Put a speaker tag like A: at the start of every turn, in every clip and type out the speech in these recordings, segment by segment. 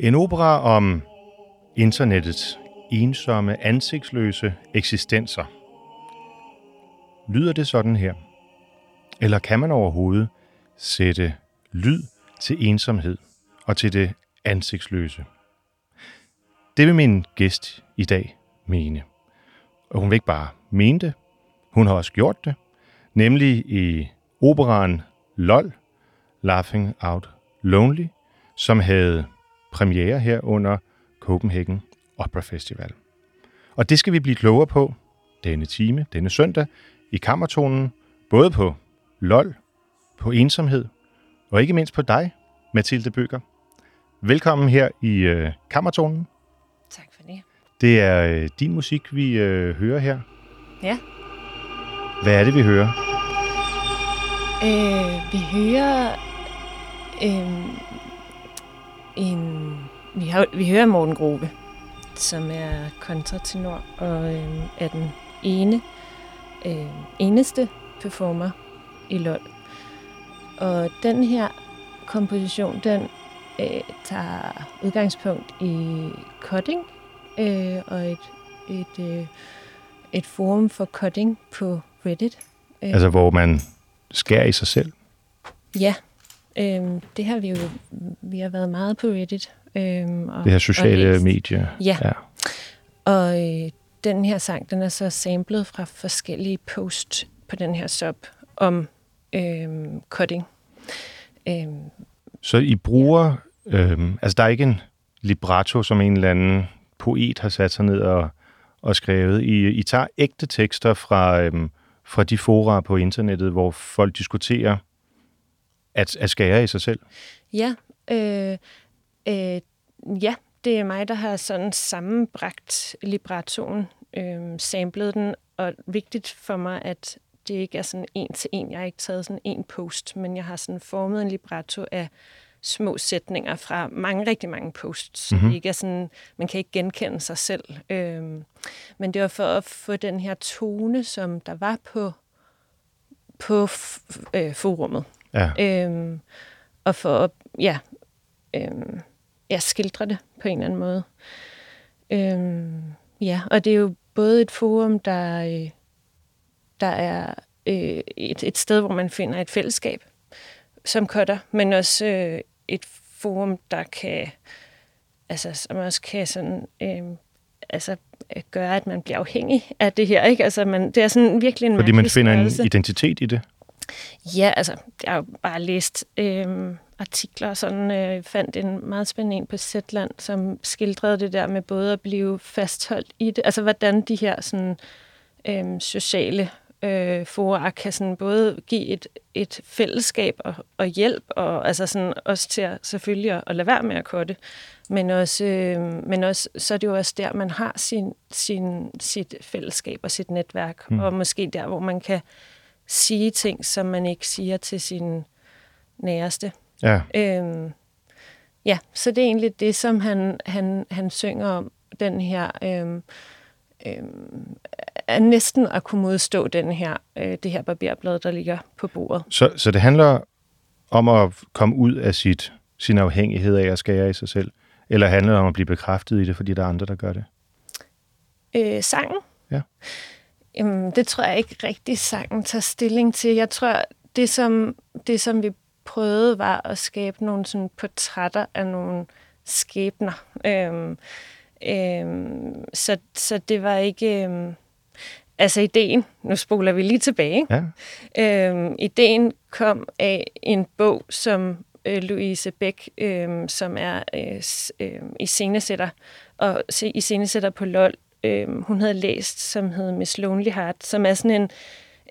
A: En opera om internettets ensomme, ansigtsløse eksistenser. Lyder det sådan her? Eller kan man overhovedet sætte lyd til ensomhed og til det ansigtsløse? Det vil min gæst i dag mene. Og hun vil ikke bare mene det, hun har også gjort det, nemlig i operaen LOL, Laughing Out Lonely, som havde premiere her under Copenhagen Opera Festival. Og det skal vi blive klogere på denne time, denne søndag, i kammertonen, både på LOL, på ensomhed, og ikke mindst på dig, Mathilde Bøger. Velkommen her i øh, kammertonen.
B: Tak for det.
A: Det er øh, din musik, vi øh, hører her.
B: Ja.
A: Hvad er det, vi hører?
B: Øh, vi hører øh, en... Vi, har, vi hører Morten Grove, som er kontratenor og øh, er den ene, øh, eneste performer i LOL. Og den her komposition, den øh, tager udgangspunkt i cutting øh, og et, et, øh, et forum for cutting på Reddit. Øh,
A: Altså, hvor man skærer i sig selv.
B: Ja, øhm, det har vi jo, vi har været meget på Reddit. Øhm, og,
A: Det her
B: og
A: sociale
B: læst.
A: medie.
B: Ja.
A: ja.
B: Og øh, den her sang, den er så samlet fra forskellige posts på den her sub om øhm, cutting. Øhm,
A: Så I bruger, øhm, altså der er ikke en libretto, som en eller anden poet har sat sig ned og, og skrevet. I, I tager ægte tekster fra, øhm, fra de fora på internettet, hvor folk diskuterer at, at skære i sig selv.
B: ja, øh, øh, ja, det er mig, der har sådan sammenbragt librettoen, øh, samlet den, og vigtigt for mig, at det ikke er sådan en til en. Jeg har ikke taget sådan en post, men jeg har sådan formet en libretto af små sætninger fra mange, rigtig mange posts. Mm-hmm. Det ikke er sådan, man kan ikke genkende sig selv. Øhm, men det var for at få den her tone, som der var på, på øh, forummet.
A: Ja.
B: Øhm, og for at ja, øhm, ja, skildre det på en eller anden måde. Øhm, ja, og det er jo både et forum, der, øh, der er øh, et, et sted, hvor man finder et fællesskab som cutter, men også øh, et forum, der kan, altså, som også kan sådan, øh, altså, øh, gøre, at man bliver afhængig af det her. Ikke? Altså, man, det er sådan virkelig en
A: Fordi man finder en identitet i det.
B: Ja, altså, jeg har jo bare læst øh, artikler, og sådan øh, fandt en meget spændende en på Zetland, som skildrede det der med både at blive fastholdt i det, altså hvordan de her sådan, øh, sociale øh, fora kan sådan både give et, et fællesskab og, og hjælp, og altså sådan også til at selvfølgelig at, at lade være med at korte, men også, øh, men også, så er det jo også der, man har sin, sin, sit fællesskab og sit netværk, mm. og måske der, hvor man kan sige ting, som man ikke siger til sin næreste.
A: Ja.
B: Øhm, ja, så det er egentlig det, som han, han, han synger om, den her, øhm, øhm, er næsten at kunne modstå den her, øh, det her barberblad, der ligger på bordet.
A: Så, så det handler om at komme ud af sit, sin afhængighed af at skære i sig selv? Eller handler det om at blive bekræftet i det, fordi der er andre, der gør det?
B: Øh, sangen?
A: Ja.
B: Jamen, det tror jeg ikke rigtig sangen tager stilling til. Jeg tror, det som, det som vi prøvede, var at skabe nogle sådan portrætter af nogle skæbner. Øhm, øhm, så, så det var ikke... Øhm, altså ideen, nu spoler vi lige tilbage.
A: Ja.
B: Øhm, ideen kom af en bog, som øh, Louise Bæk, øh, som er øh, øh, iscenesætter, og se- iscenesætter på LOL, øh, hun havde læst, som hed Miss Lonely Heart, som er sådan en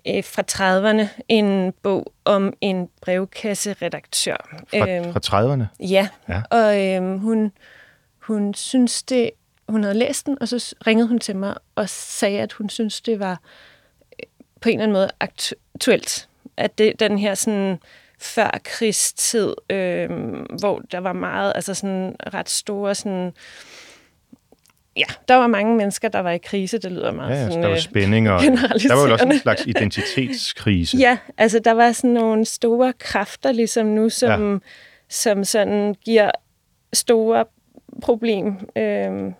B: øh, fra 30'erne, en bog om en brevkasseredaktør.
A: Fra,
B: Øhm,
A: fra 30'erne?
B: Ja,
A: Ja.
B: og øhm, hun, hun synes det, hun havde læst den, og så ringede hun til mig og sagde, at hun synes det var øh, på en eller anden måde aktu- aktuelt. At det, den her sådan før krigstid, øhm, hvor der var meget, altså sådan ret store sådan, ja, der var mange mennesker, der var i krise, det lyder meget
A: Ja, ja, så
B: sådan,
A: der var
B: øh,
A: spænding, og der var jo også en slags identitetskrise.
B: Ja, altså der var sådan nogle store kræfter ligesom nu, som, ja. som sådan giver store problem, øh,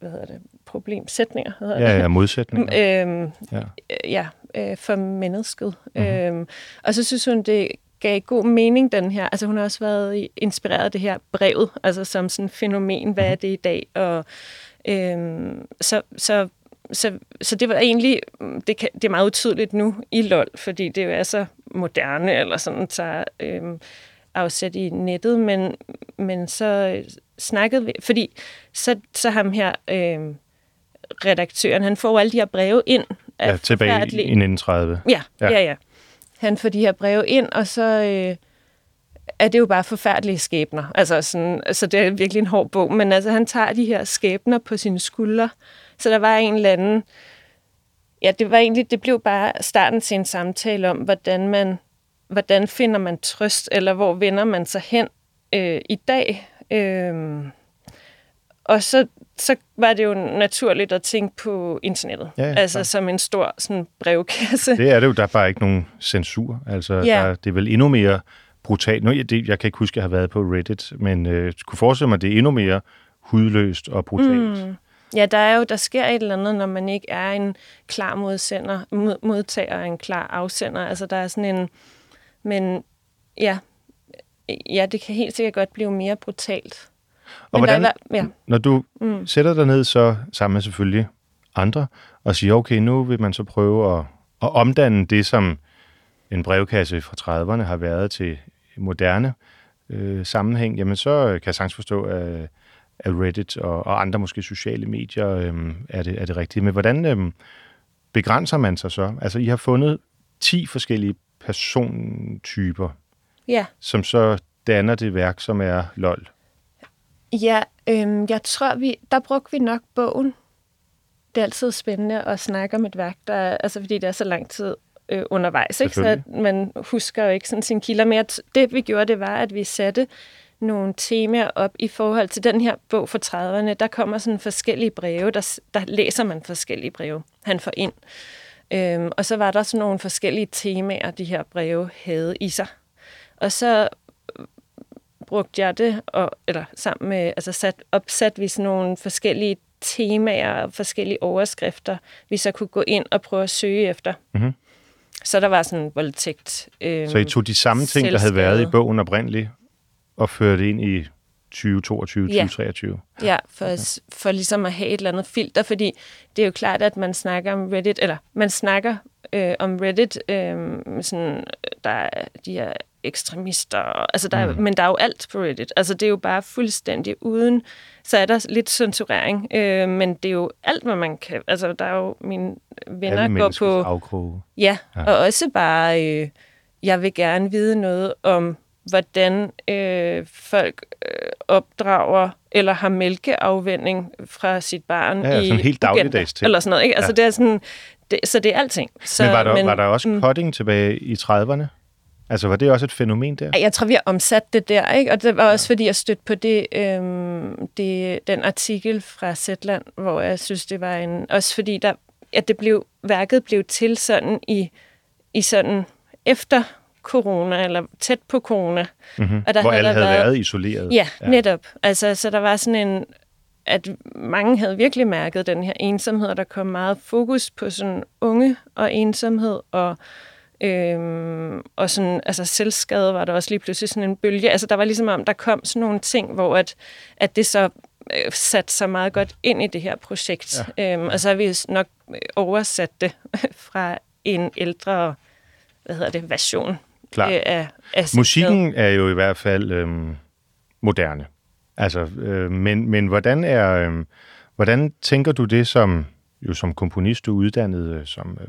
B: hvad hedder det, problemsætninger, hedder
A: Ja,
B: det.
A: ja, modsætning.
B: Øhm,
A: Ja.
B: ja, øh, for mennesket.
A: Mhm.
B: Mm-hmm. Øhm, og så synes hun, det gav god mening, den her. Altså hun har også været inspireret af det her brevet, altså som sådan fænomen, hvad er det i dag? Og øhm, så, så, så, så det var egentlig, det, kan, det er meget utydeligt nu i LOL, fordi det jo er så moderne, eller sådan, så øhm, afsat i nettet, men, men så snakkede vi, fordi så, så ham her, øhm, redaktøren, han får alle de her breve ind. af
A: Ja, tilbage i
B: forfærdelige-
A: 1930.
B: Ja,
A: Ja.
B: ja, ja. ja. Han får de her breve ind, og så øh, er det jo bare forfærdelige skæbner. Altså sådan, så det er virkelig en hård bog, men altså, han tager de her skæbner på sine skuldre. Så der var en eller anden... Ja, det var egentlig, det blev bare starten til en samtale om, hvordan man, hvordan finder man trøst, eller hvor vender man sig hen øh, i dag. Øh, og så, så var det jo naturligt at tænke på internettet,
A: Ja, ja,
B: altså
A: klart.
B: som en stor sådan, brevkasse.
A: Det er det jo, der er bare ikke nogen censur. Altså,
B: Ja.
A: der, det er vel endnu mere brutalt. Nu, jeg, det, jeg kan ikke huske, at jeg har været på Reddit, men øh, kunne forestille mig, at det er endnu mere hudløst og brutalt. Mm.
B: Ja, der er jo, der sker et eller andet, når man ikke er en klar modsender, mod, modtager og en klar afsender. Altså, der er sådan en... Men ja, ja, det kan helt sikkert godt blive mere brutalt.
A: Og
B: Men der
A: hvordan,
B: hver- ja.
A: når du mm. sætter dig ned så sammen med selvfølgelig andre, og siger, okay, nu vil man så prøve at, at omdanne det, som en brevkasse fra 30'erne har været til moderne øh, sammenhæng, jamen så kan jeg sagtens forstå, at, at Reddit og, og andre måske sociale medier øh, er, det, er det rigtige. Men hvordan øh, begrænser man sig så? Altså, I har fundet 10 forskellige persontyper,
B: Ja,
A: som så danner det værk, som er LOL.
B: ja øhm, jeg tror, vi, der brugte vi nok bogen. Det er altid spændende at snakke om et værk, der, er- altså fordi det er så lang tid øh, undervejs, ikke? så man husker jo ikke sådan sine kilder. Men det vi gjorde, det var, at vi satte nogle temaer op i forhold til den her bog fra 30'erne. Der kommer sådan forskellige breve, der, der læser man forskellige breve, han får ind. Øhm, og så var der sådan nogle forskellige temaer, de her breve havde i sig. Og så øh, brugte jeg det, og, eller sammen med, altså sat, opsat vi sådan nogle forskellige temaer og forskellige overskrifter, vi så kunne gå ind og prøve at søge efter.
A: Mhm.
B: Så der var sådan voldtægt. Øhm,
A: Så I tog de samme ting, der havde været i bogen oprindeligt, og førte ind i 2022,
B: Ja.
A: 2023.
B: Ja, for, okay. for ligesom at have et eller andet filter, fordi det er jo klart, at man snakker om Reddit, eller man snakker øh, om Reddit, øh, sådan, der er de her ekstremister, altså der, mm. men der er jo alt på Reddit. Altså det er jo bare fuldstændig uden, så er der lidt censurering, øh, men det er jo alt, hvad man kan. Altså der er jo mine venner
A: Alle
B: går på...
A: afkroge.
B: Ja,
A: Ja.
B: og også bare, øh, jeg vil gerne vide noget om, hvordan øh, folk øh, opdrager eller har mælkeafvending fra sit barn
A: Ja, ja,
B: i
A: sådan helt dagligdags ting.
B: Eller sådan noget, ikke? Altså
A: Ja.
B: det er sådan, det, så det er alting. Så,
A: Men var der, men, var der også mm. cutting tilbage i 30'erne? Altså, var det også et fænomen der?
B: Jeg tror, vi har omsat det der, ikke? Og det var også, fordi jeg stødte på det, øhm, det, den artikel fra Zetland, hvor jeg synes, det var en... Også fordi, der, at det blev, værket blev til sådan i, i sådan efter corona, eller tæt på corona.
A: Mm-hmm.
B: Og der
A: Hvor alle
B: der
A: havde været isoleret.
B: Ja, ja, netop. Altså, så der var sådan en, at mange havde virkelig mærket den her ensomhed, og der kom meget fokus på sådan unge og ensomhed, og, øhm, og sådan, altså selvskade var der også lige pludselig sådan en bølge. Altså, der var ligesom om, der kom sådan nogle ting, hvor at, at det så øh, satte sig meget godt ind i det her projekt. Ja. Øhm, og så har vi nok øh, oversat det fra en ældre, hvad hedder det, version
A: Klart.
B: øh, af, af.
A: Musikken er jo i hvert fald øhm, moderne. Altså, øh, men, men hvordan er, øh, hvordan tænker du det som jo som komponist, du er uddannet øh, som øh,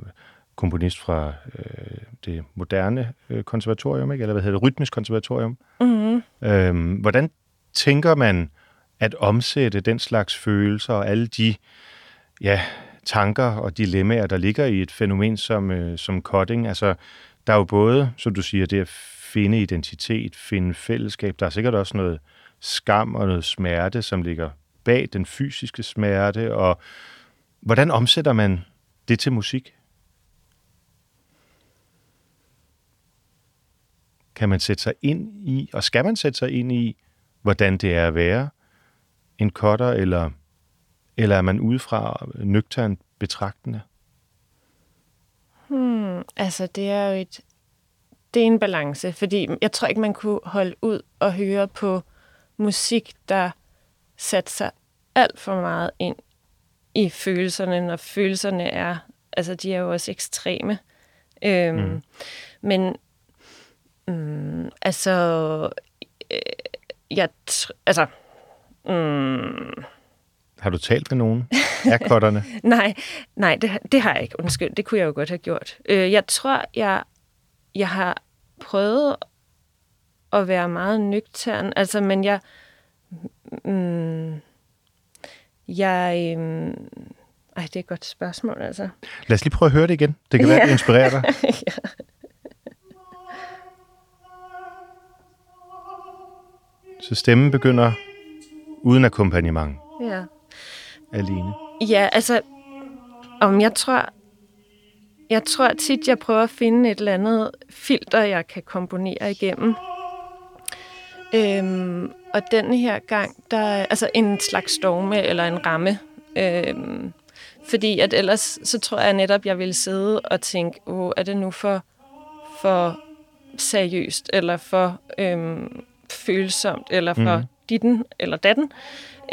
A: komponist fra øh, det moderne øh, konservatorium, ikke? eller hvad hedder det, rytmisk konservatorium.
B: Mm-hmm.
A: Øhm, hvordan tænker man at omsætte den slags følelser og alle de ja, tanker og dilemmaer, der ligger i et fænomen som, øh, som cutting? Altså, der er jo både, som du siger, det at finde identitet, finde fællesskab. Der er sikkert også noget skam og noget smerte, som ligger bag den fysiske smerte. Og hvordan omsætter man det til musik? Kan man sætte sig ind i, og skal man sætte sig ind i, hvordan det er at være en kotter, eller, eller er man udefra nøgternt betragtende?
B: Hmm, altså, det er jo et... Det er en balance, fordi jeg tror ikke, man kunne holde ud og høre på musik, der satte sig alt for meget ind i følelserne, når følelserne er... Altså, de er jo også ekstreme. Øhm, mm. Men, mm, altså... Øh, jeg... Altså... Mm,
A: har du talt med nogen af kotterne?
B: nej, nej det, det har jeg ikke. Undskyld, det kunne jeg jo godt have gjort. Øh, jeg tror, jeg, jeg har prøvet at være meget nøgtern, altså, men jeg... Mm, jeg... Mm, ej, det er et godt spørgsmål, altså.
A: Lad os lige prøve at høre det igen. Det kan være, det inspirerer dig. ja. Så stemmen begynder uden akkompagnement.
B: Ja
A: alene?
B: Ja, altså, om jeg tror, jeg tror tit, jeg prøver at finde et eller andet filter, jeg kan komponere igennem. Øhm, og den her gang, der er altså en slags storme eller en ramme. Øhm, fordi at ellers, så tror jeg netop, jeg vil sidde og tænke, åh, er det nu for, for seriøst, eller for øhm, følsomt, eller for mm. ditten eller datten.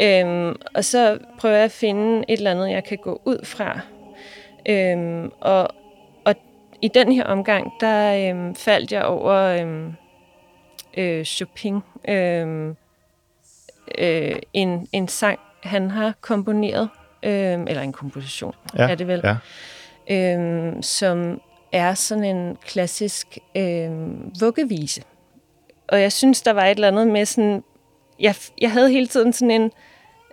B: Øhm, og så prøver jeg at finde et eller andet, jeg kan gå ud fra. Øhm, og, og i den her omgang, der øhm, faldt jeg over øhm, øh, Chopin. Øhm, øh, en, en sang, han har komponeret, øhm, eller en komposition, ja, er det vel, ja. øhm, som er sådan en klassisk øhm, vuggevise. Og jeg synes, der var et eller andet med sådan jeg, jeg havde hele tiden sådan en,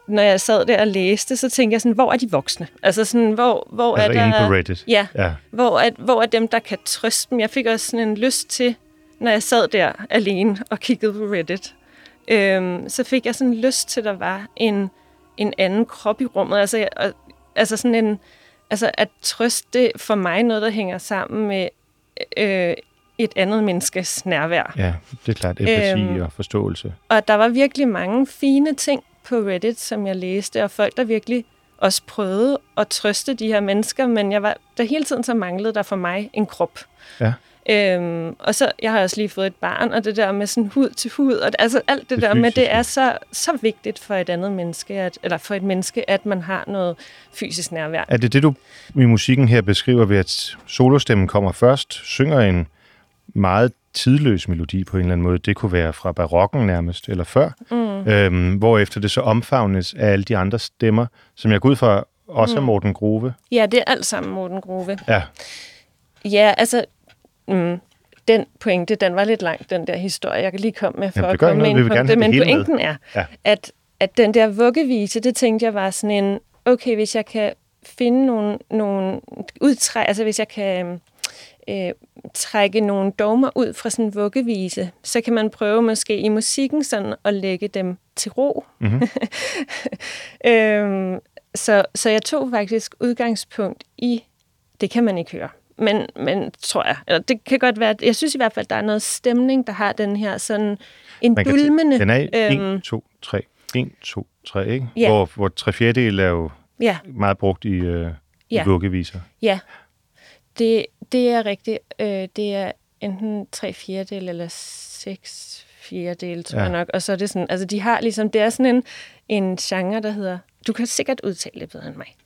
B: når jeg sad der og læste, så tænkte jeg sådan, hvor er de voksne? Altså sådan, hvor, hvor
A: altså
B: er
A: der... på Reddit.
B: Ja, ja. Hvor, er, hvor er dem, der kan trøste dem? Jeg fik også sådan en lyst til, når jeg sad der alene og kiggede på Reddit, øhm, så fik jeg sådan lyst til, at der var en, en anden krop i rummet. Altså, og, altså sådan en, altså at trøste for mig noget, der hænger sammen med øh, et andet menneskes nærvær.
A: Ja, det er klart. Empati øhm, og forståelse.
B: Og der var virkelig mange fine ting på Reddit, som jeg læste, og folk, der virkelig også prøvede at trøste de her mennesker, men jeg var, der hele tiden så manglede der for mig en krop.
A: Ja.
B: Øhm, og så, jeg har også lige fået et barn, og det der med sådan hud til hud, og altså alt det, det der med, det er så, så vigtigt for et andet menneske, at, eller for et menneske, at man har noget fysisk nærvær.
A: Er det det, du i musikken her beskriver ved, at solostemmen kommer først, synger en meget tidløs melodi på en eller anden måde. Det kunne være fra barokken nærmest, eller før. Mm. Øhm, hvor efter det så omfavnes af alle de andre stemmer, som jeg går ud fra også mm. er Morten Grove.
B: Ja, det er alt sammen Morten Grove.
A: Ja.
B: Ja, altså, mm, den pointe, den var lidt lang, den der historie, jeg kan lige komme med for Jamen,
A: at komme
B: ind
A: på det.
B: Men pointen med. er, ja. at, at den der vuggevise, det tænkte jeg var sådan en, okay, hvis jeg kan finde nogle, nogle udtræk, altså hvis jeg kan øh, trække nogle dogmer ud fra sådan en vuggevise, så kan man prøve måske i musikken sådan at lægge dem til ro. Mm-hmm. øhm, så, så jeg tog faktisk udgangspunkt i, det kan man ikke høre, men, men tror jeg, eller det kan godt være, jeg synes i hvert fald, der er noget stemning, der har den her sådan en man dulmende...
A: Den er 1, 2, 3, 1, 2, 3, ikke? Ja. Hvor, hvor tre fjerdedel er jo ja. meget brugt i, øh, ja. i vuggeviser.
B: Ja, det, det er rigtigt. Øh, det er enten tre fjerdedel eller seks fjerdedel, tror ja. jeg nok. Og så er det sådan, altså de har ligesom, det er sådan en, en genre, der hedder, du kan sikkert udtale det bedre end mig,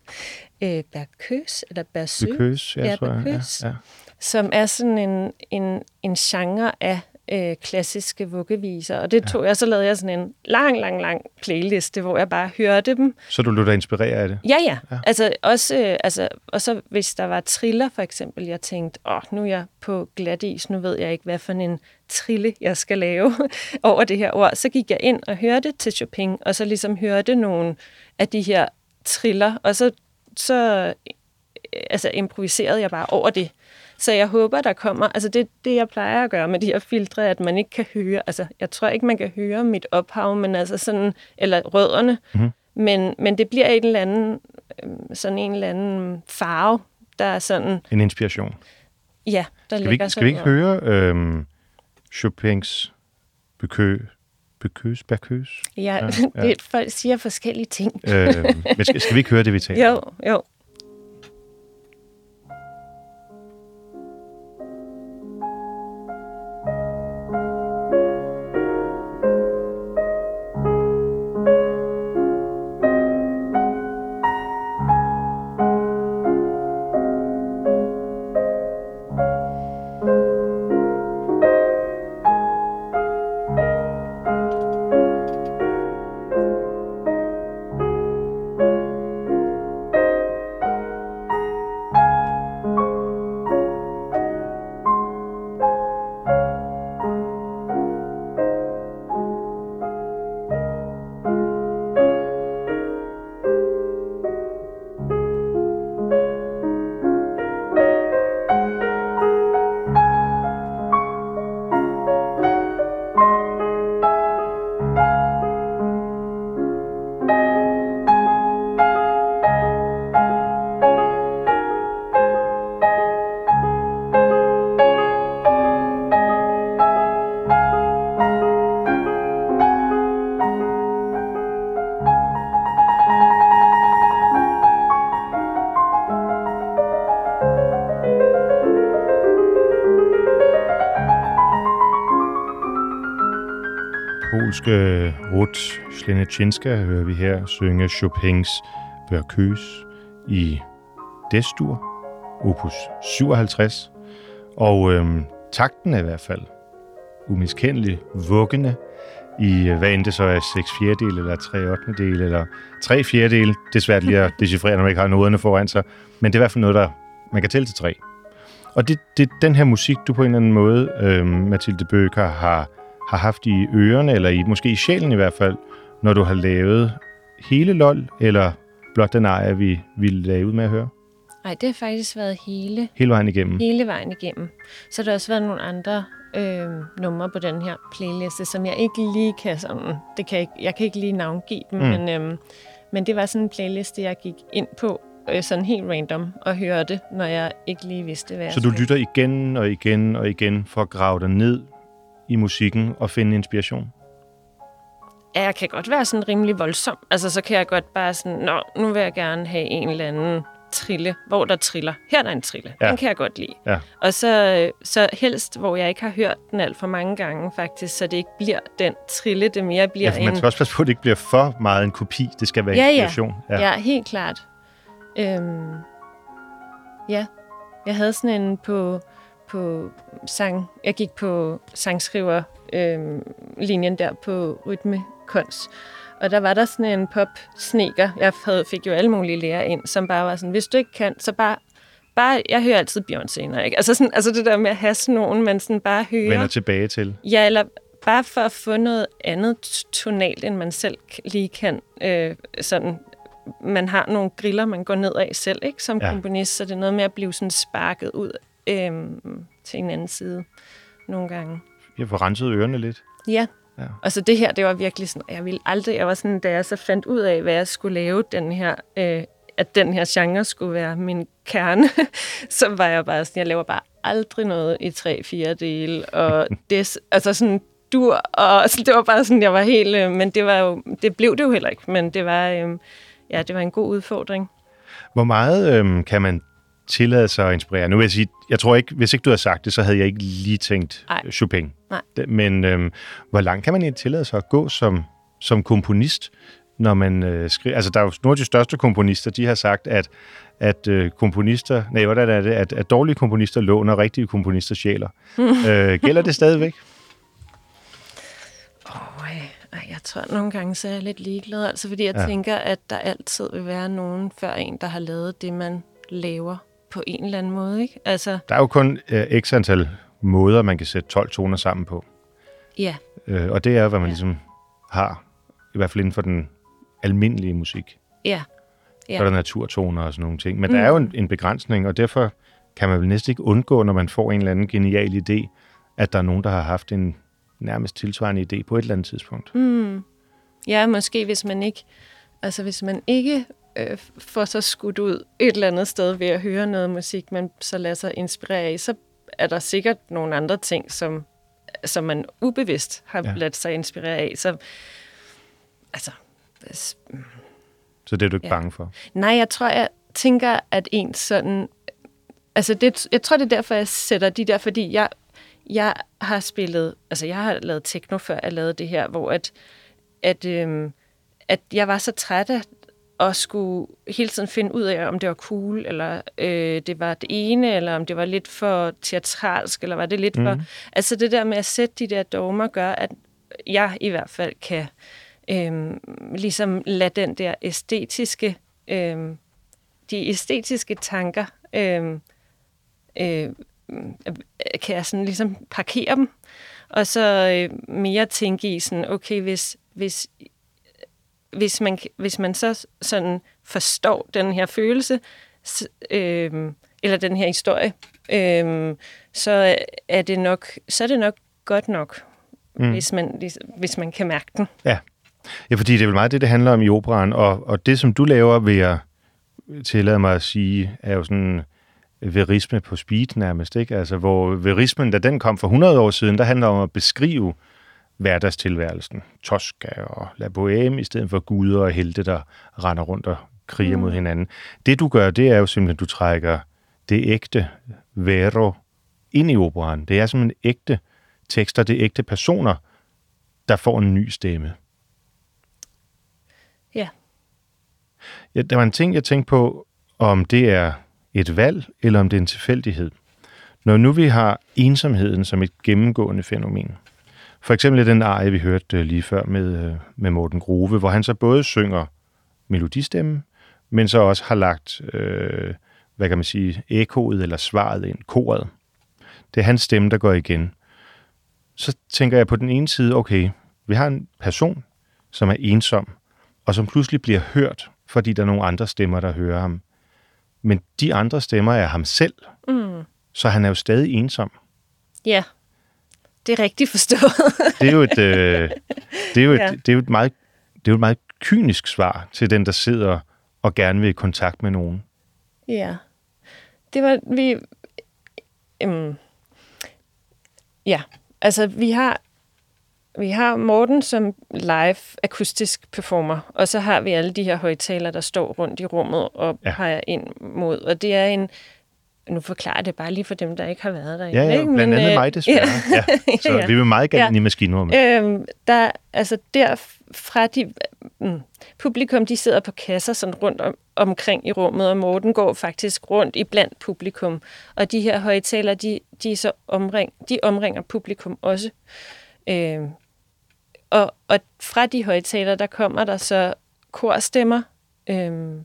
B: øh, Berkøs, eller Bersø.
A: Berkøs, ja,
B: jeg. Ja, ja. Som er sådan en, en, en genre af øh, klassiske vuggeviser. Og det tog ja. jeg, så lavede jeg sådan en lang, lang, lang playliste, hvor jeg bare hørte dem.
A: Så du lød dig inspirere af det?
B: Ja, ja. ja. Altså, også, øh, altså, og så hvis der var triller for eksempel, jeg tænkte, åh, nu er jeg på glat is, nu ved jeg ikke, hvad for en trille, jeg skal lave over det her ord. Så gik jeg ind og hørte til Chopin, og så ligesom hørte nogle af de her triller, og så, så øh, altså, improviserede jeg bare over det. Så jeg håber, der kommer, altså det, det jeg plejer at gøre med de her filtre, at man ikke kan høre, altså jeg tror ikke, man kan høre mit ophav, men altså sådan, eller rødderne, mm-hmm. men, men det bliver en eller anden, øhm, sådan en eller anden farve, der er sådan...
A: En inspiration.
B: Ja, der
A: skal
B: ligger
A: vi, Skal vi ikke høre øhm, Chopins Bekø, Bekøs, Berkøs.
B: Ja, ja, ja. Det, folk siger forskellige ting.
A: øh, men skal, skal vi ikke høre det, vi taler
B: Jo, jo.
A: Ruth Slenechinska hører vi her synge Chopins Berkøs i Destur, opus 57. Og øhm, takten er i hvert fald umiskendelig vuggende i, hvad end det så er 6 fjerdedel, eller 3 8 del, eller 3 fjerdedel. Det er svært lige at decifrere, når man ikke har noderne foran sig. Men det er i hvert fald noget, der man kan tælle til tre. Og det, det den her musik, du på en eller anden måde, øhm, Mathilde Bøker, har har haft i ørerne, eller i, måske i sjælen i hvert fald, når du har lavet hele LOL, eller blot den ejer, vi ville lave ud med at høre?
B: Nej, det har faktisk været hele.
A: Hele vejen igennem?
B: Hele vejen igennem. Så der har også været nogle andre øh, numre på den her playliste, som jeg ikke lige kan sådan, det kan jeg, jeg kan ikke lige navngive dem, mm. men, øh, men det var sådan en playliste, jeg gik ind på, øh, sådan helt random, og hørte, når jeg ikke lige vidste, hvad
A: Så du lytter igen og igen og igen for at grave dig ned i musikken og finde inspiration?
B: Ja, jeg kan godt være sådan rimelig voldsom. Altså, så kan jeg godt bare sådan, nå, nu vil jeg gerne have en eller anden trille, hvor der triller. Her er der en trille. Ja. Den kan jeg godt lide.
A: Ja.
B: Og så, så helst, hvor jeg ikke har hørt den alt for mange gange faktisk, så det ikke bliver den trille, det mere bliver
A: ja, en... man skal også passe på, at det ikke bliver for meget en kopi. Det skal være ja, inspiration.
B: Ja. ja, helt klart. Øhm, ja, jeg havde sådan en på på sang, jeg gik på sangskriver øh, linjen der på rytmekons. Og der var der sådan en pop-sneker, jeg havde, fik jo alle mulige lærer ind, som bare var sådan, hvis du ikke kan, så bare, bare jeg hører altid Beyoncé, ikke? Altså, sådan, altså det der med at have sådan nogen, man sådan bare hører.
A: Vender tilbage til.
B: Ja, eller bare for at få noget andet tonalt, end man selv lige kan. Øh, sådan, man har nogle griller, man går ned af selv, ikke? Som ja. komponist, så det er noget med at blive sådan sparket ud øhm, til en anden side nogle gange.
A: Jeg får renset ørerne lidt.
B: Ja. ja. Og så det her, det var virkelig sådan, jeg ville aldrig, jeg var sådan, da jeg så fandt ud af, hvad jeg skulle lave den her, øh, at den her genre skulle være min kerne, så var jeg bare sådan, jeg laver bare aldrig noget i tre-fire dele, og det, altså sådan, dur, og så det var bare sådan, jeg var helt, øh, men det var jo, det blev det jo heller ikke, men det var, øh, ja, det var en god udfordring.
A: Hvor meget øh, kan man tillade sig at inspirere. Nu vil jeg sige, jeg tror ikke, hvis ikke du havde sagt det, så havde jeg ikke lige tænkt
B: Ej.
A: Chopin.
B: Nej.
A: Men øhm, hvor langt kan man egentlig tillade sig at gå som, som komponist, når man øh, skriver? Altså, der er jo nogle af de største komponister, de har sagt, at at øh, komponister, nej, hvordan er det, at, at dårlige komponister låner rigtige komponister sjæler. øh, gælder det stadigvæk?
B: Oh, jeg tror, at nogle gange så er jeg lidt ligeglad, altså fordi jeg ja. tænker, at der altid vil være nogen før en, der har lavet det, man laver på en eller anden måde, ikke? Altså,
A: der er jo kun øh, x antal måder, man kan sætte 12 toner sammen på.
B: Ja.
A: Øh, og det er, hvad man ja. ligesom har, i hvert fald inden for den almindelige musik.
B: Ja. ja.
A: Så er der naturtoner og sådan nogle ting. Men mm. der er jo en, en begrænsning, og derfor kan man vel næsten ikke undgå, når man får en eller anden genial idé, at der er nogen, der har haft en nærmest tilsvarende idé på et eller andet tidspunkt.
B: Mm. Ja, måske hvis man ikke, altså hvis man ikke øh, får sig skudt ud et eller andet sted ved at høre noget musik, man så lader sig inspirere af, så er der sikkert nogle andre ting, som som man ubevidst har
A: Ja.
B: ladt sig inspirere af. Så, altså,
A: Så det er du ikke
B: Ja.
A: bange for?
B: nej, jeg tror, jeg tænker, at en sådan... Altså, det, jeg tror, det er derfor, jeg sætter de der, fordi jeg, jeg har spillet... Altså, jeg har lavet techno, før jeg lavede det her, hvor at, at, øhm, at jeg var så træt af at skulle hele tiden finde ud af, om det var cool, eller øh, det var det ene, eller om det var lidt for teatralsk, eller var det lidt mm. for... Altså det der med at sætte de der dogmer, gør, at jeg i hvert fald kan øhm, ligesom lade den der æstetiske, øhm, de æstetiske tanker, øhm, øh, kan jeg sådan ligesom parkere dem, og så øh, mere tænke i sådan, okay, hvis, hvis, hvis, man, hvis man så sådan forstår den her følelse, øh, eller den her historie, øh, så er det nok, så er det nok godt nok, mm. hvis, man, hvis, hvis man kan mærke den.
A: Ja. ja, fordi det er vel meget det, det handler om i operan, og, og det, som du laver, vil jeg tillade mig at sige, er jo sådan verisme på speed nærmest, ikke? Altså, hvor verismen, da den kom for 100 år siden, der handler om at beskrive hverdagstilværelsen. Tosca og La Bohème, i stedet for guder og helte, der render rundt og kriger mm. mod hinanden. Det, du gør, det er jo simpelthen, at du trækker det ægte vero ind i operaen. Det er simpelthen ægte tekster, det er ægte personer, der får en ny stemme.
B: Ja.
A: Ja, der var en ting, jeg tænkte på, om det er et valg, eller om det er en tilfældighed. Når nu vi har ensomheden som et gennemgående fænomen, for eksempel den arie, vi hørte øh, lige før med, øh, med Morten Grove, hvor han så både synger melodistemme, men så også har lagt, øh, hvad kan man sige, ekoet eller svaret ind, koret. Det er hans stemme, der går igen. Så tænker jeg på den ene side, okay, vi har en person, som er ensom, og som pludselig bliver hørt, fordi der er nogle andre stemmer, der hører ham. Men de andre stemmer er ham selv,
B: Mm.
A: så han er jo stadig ensom.
B: Ja, det er rigtigt forstået.
A: Det er jo et, øh, det er jo et,
B: Ja.
A: det er jo et meget, det er jo et meget kynisk svar til den, der sidder og gerne vil i kontakt med nogen.
B: Ja. Det var, vi... Øhm, ja, altså vi har, vi har Morten som live akustisk performer, og så har vi alle de her højtalere, der står rundt i rummet og
A: ja.
B: peger ind mod. Og det er en... Nu forklarer jeg det bare lige for dem, der ikke har været der.
A: Ja, ja, blandt andet
B: øh,
A: mig desværre. Ja. Så
B: ja.
A: vi vil meget gerne
B: Ja.
A: i maskinrummet.
B: Øhm, der, altså der fra de, mm, publikum, de sidder på kasser sådan rundt om, omkring i rummet, og Morten går faktisk rundt i blandt publikum. Og de her højtalere, de, de, så omring, de omringer publikum også. Øhm, og, og fra de højtalere, der kommer der så korstemmer, øhm,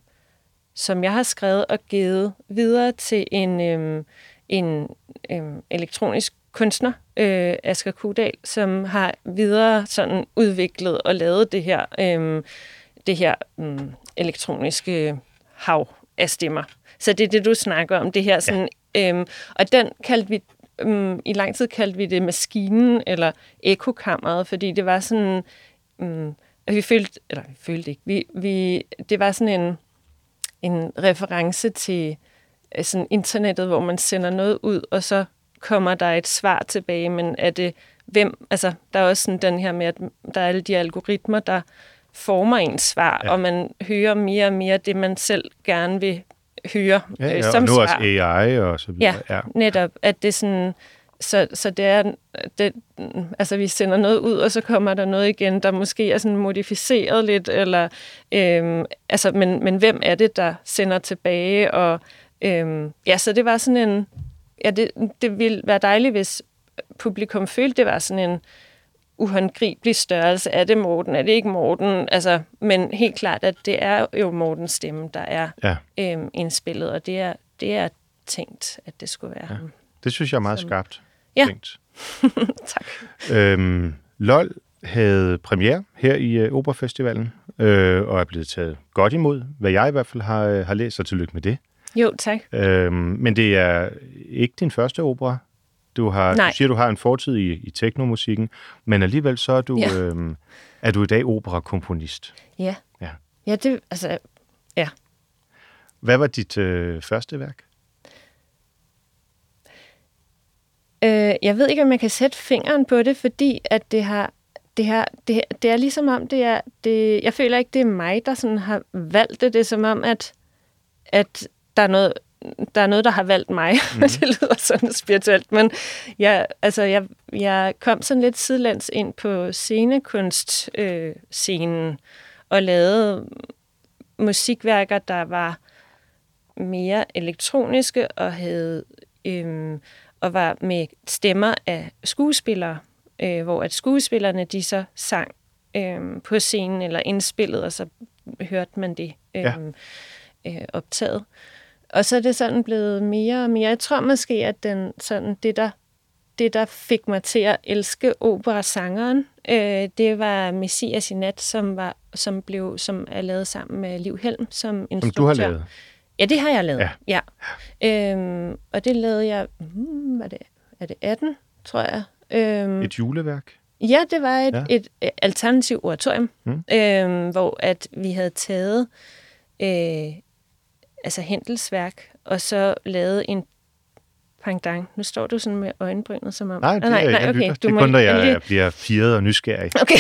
B: som jeg har skrevet og givet videre til en, øhm, en øhm, elektronisk kunstner, øh, Asger Kudal, som har videre sådan udviklet og lavet det her, øhm, det her øhm, elektroniske hav af stemmer. Så det er det, du snakker om, det her sådan, ja. øhm, og den kaldte vi, øhm, i lang tid kaldte vi det maskinen, eller ekokammeret, fordi det var sådan, øhm, vi følte, eller vi følte ikke, vi, vi, det var sådan en, en reference til øh, sådan internettet, hvor man sender noget ud, og så kommer der et svar tilbage, men er det hvem, altså der er også sådan den her med, at der er alle de algoritmer, der former ens svar,
A: Ja.
B: ja. og man hører mere og mere det, man selv gerne vil høre
A: Ja,
B: øh,
A: ja,
B: som
A: og nu
B: svar.
A: også AI og så videre.
B: Ja, netop, at det sådan, så, så det er, det, altså vi sender noget ud, og så kommer der noget igen, der måske er sådan modificeret lidt, eller, øhm, altså, men, men hvem er det, der sender tilbage, og øhm, ja, så det var sådan en, ja, det, det ville være dejligt, hvis publikum følte, det var sådan en uhåndgribelig størrelse. Er det Morten? Er det ikke Morten? Altså, men helt klart, at det er jo Mortens stemme, der er
A: Ja,
B: øhm, indspillet, og det er, det er tænkt, at det skulle være ja. ham.
A: det synes jeg er meget
B: Som-
A: skarpt
B: Ja.
A: tænkt.
B: Tak.
A: Øhm, LOL havde premiere her i øh, Operafestivalen, øh, og er blevet taget godt imod, hvad jeg i hvert fald har, øh, har læst, så tillykke med det.
B: Jo, tak.
A: Øhm, men det er ikke din første opera. Du, har,
B: Nej.
A: du siger, du har en fortid i, i teknomusikken, men alligevel så er du,
B: Ja.
A: øhm, er du i dag operakomponist.
B: Ja.
A: Ja.
B: Ja, det, altså,
A: Hvad var dit øh, første værk?
B: Øh, jeg ved ikke, om jeg kan sætte fingeren på det, fordi at det har det, her, det, det er ligesom om, det er, det, jeg føler ikke, det er mig, der sådan har valgt det. Det er som om, at, at der, er noget, der er noget, der har valgt mig. Mm. det lyder sådan spirituelt, men jeg, altså, jeg, jeg kom sådan lidt sidelands ind på scenekunst-scenen øh, og lavede musikværker, der var mere elektroniske og havde øhm, og var med stemmer af skuespillere, øh, hvor at skuespillerne de så sang øh, på scenen eller indspillet, og så hørte man det øh, ja. øh, optaget. Og så er det sådan blevet mere og mere. Jeg tror måske, at den, sådan, det, der, det, der fik mig til at elske operasangeren, øh, det var Messias i nat, som, var, som, blev, som er lavet sammen med Liv Helm som instruktør. Som
A: du har lavet?
B: Ja, det har jeg lavet. Ja. ja. Øhm, og det lavede jeg, hmm, er, det, er det 18, tror jeg.
A: Øhm, et juleværk?
B: Ja, det var et, ja. et, et alternativ oratorium, hmm. øhm, hvor at vi havde taget øh, altså Hendelsværk, og så lavet en pangdang. Nu står du sådan med øjenbrynet, som om...
A: Nej, det, ah, nej, nej, okay. Du det er kun, da jeg lige... bliver firet og nysgerrig.
B: Okay.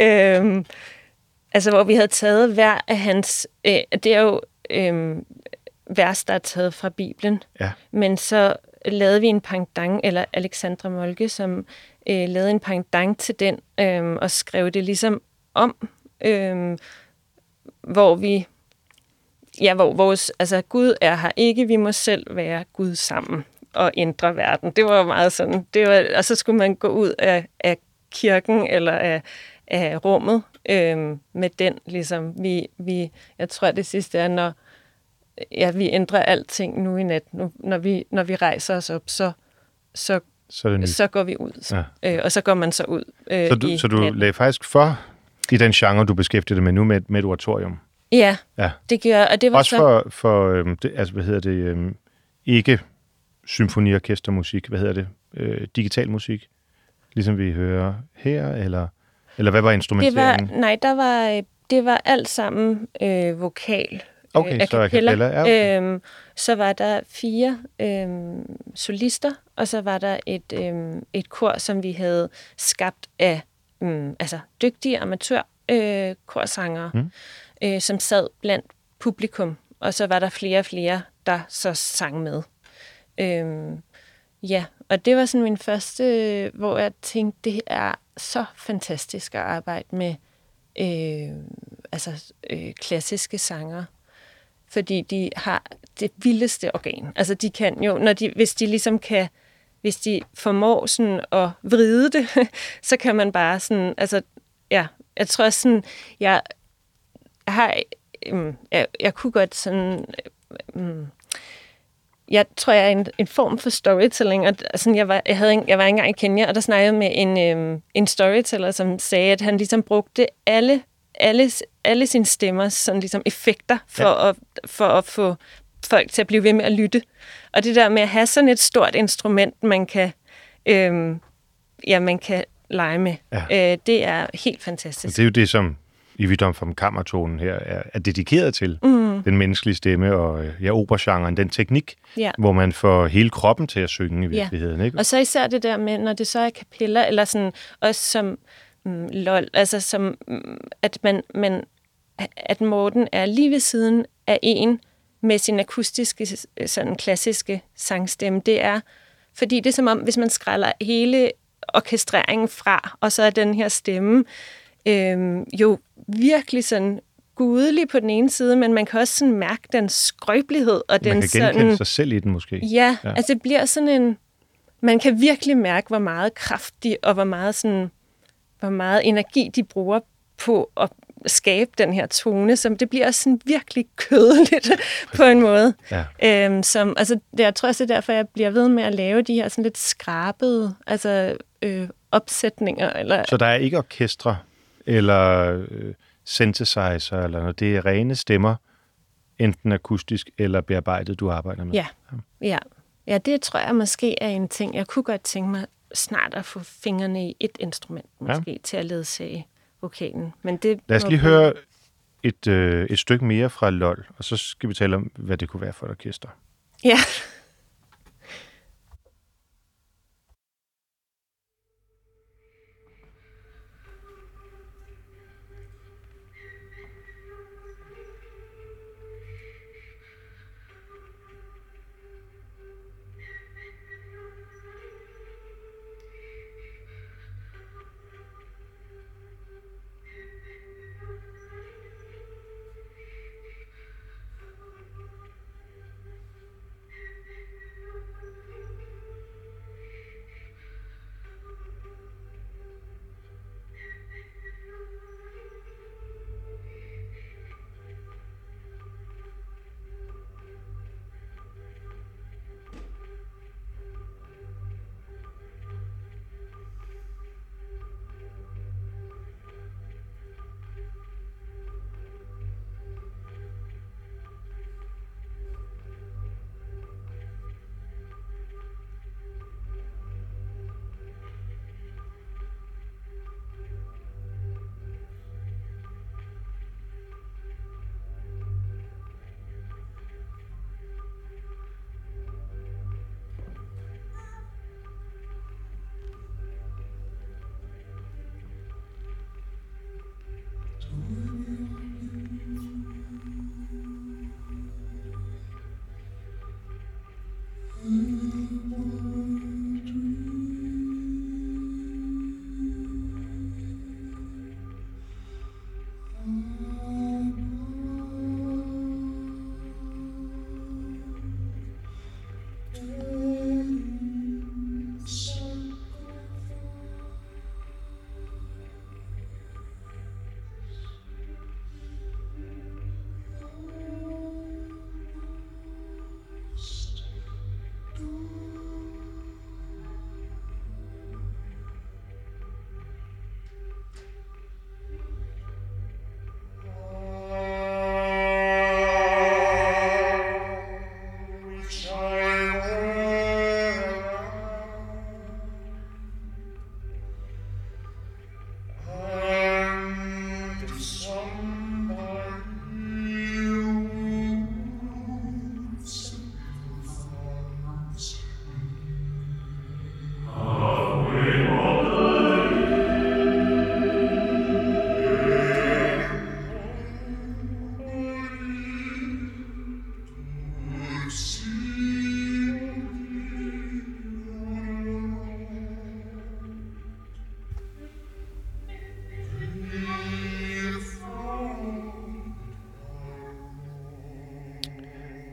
B: Ja. øhm, Altså, hvor vi havde taget hver af hans... Øh, det er jo øh, vers, der er taget fra Bibelen.
A: Ja.
B: Men så lavede vi en pangdang, eller Alexandra Molke, som øh, lavede en pangdang til den, øh, og skrev det ligesom om, øh, hvor vi... Ja, hvor vores... Altså, Gud er her ikke, vi må selv være Gud sammen og ændre verden. Det var jo meget sådan... Det var, og så skulle man gå ud af, af kirken, eller af, af rummet, øh, med den, ligesom, vi, vi, jeg tror det sidste er, når ja, vi ændrer alting nu i nat, nu, når, vi, når vi rejser os op, så, så, så, så går vi ud, ja. øh, og så går man så ud
A: øh, Så du, i så du lagde faktisk for i den genre, du beskæftigede dig med nu med, med et oratorium?
B: Ja, ja. det gør og det var
A: Også
B: så...
A: for, for øhm, det, altså, hvad hedder det, øhm, ikke symfoniorkestermusik, hvad hedder det, øh, digital musik, ligesom vi hører her, eller... Eller hvad var instrumenteringen?
B: Det var, nej, der var, det var alt sammen øh, vokal.
A: Okay, øh, så acapella. Ja, okay.
B: øhm, så var der fire øhm, solister, og så var der et, øhm, et kor, som vi havde skabt af øhm, altså dygtige amatør øh, mm. øh, som sad blandt publikum. Og så var der flere og flere, der så sang med. Øhm, ja, og det var sådan min første, hvor jeg tænkte, det er så fantastisk at arbejde med øh, altså, øh, klassiske sanger, fordi de har det vildeste organ. Altså de kan jo, når de, hvis de ligesom kan, hvis de formår sådan at vride det, så kan man bare sådan, altså ja, jeg tror sådan, jeg, jeg har, øh, jeg, jeg kunne godt sådan, øh, mm, jeg tror, jeg er en, en form for storytelling. Og, altså, jeg, var, jeg, havde en, jeg var engang i Kenya, og der snakkede jeg med en, øhm, en storyteller, som sagde, at han ligesom brugte alle, alle, alle sine stemmer sådan ligesom effekter for, ja. at, for at få folk til at blive ved med at lytte. Og det der med at have sådan et stort instrument, man kan, øhm, ja, man kan lege med, ja. øh, det er helt fantastisk. Og
A: det er jo det, som i Vidom from Kammertonen her er, er dedikeret til. Mm. Den menneskelige stemme og ja, operagenren, den teknik, ja. hvor man får hele kroppen til at synge i virkeligheden. Ja. Ikke?
B: Og så især det der med, når det så er kapeller, eller sådan også som mm, lol, altså som, mm, at man, man, at Morten er lige ved siden af en med sin akustiske, sådan klassiske sangstemme. Det er, fordi det er som om, hvis man skræller hele orkestreringen fra, og så er den her stemme, øhm, jo virkelig sådan gudelig på den ene side, men man kan også sådan mærke den skrøbelighed. Og
A: den
B: man
A: kan genkende sådan, sig selv i den måske.
B: Ja, ja, altså det bliver sådan en... Man kan virkelig mærke, hvor meget kraftig og hvor meget, sådan, hvor meget energi de bruger på at skabe den her tone, som det bliver også sådan virkelig kødeligt på en måde. Ja. Øhm, som, altså, det, jeg tror også, det er derfor, jeg bliver ved med at lave de her sådan lidt skrabede altså, øh, opsætninger. Eller...
A: Så der er ikke orkestre eller øh, synthesizer, eller noget. Det er rene stemmer, enten akustisk eller bearbejdet, du arbejder med.
B: Ja, ja. ja det tror jeg måske er en ting. Jeg kunne godt tænke mig snart at få fingrene i et instrument, måske, ja. til at ledsage vokalen. Men det
A: Lad os lige høre et, øh, et stykke mere fra LOL, og så skal vi tale om, hvad det kunne være for et orkester.
B: Ja.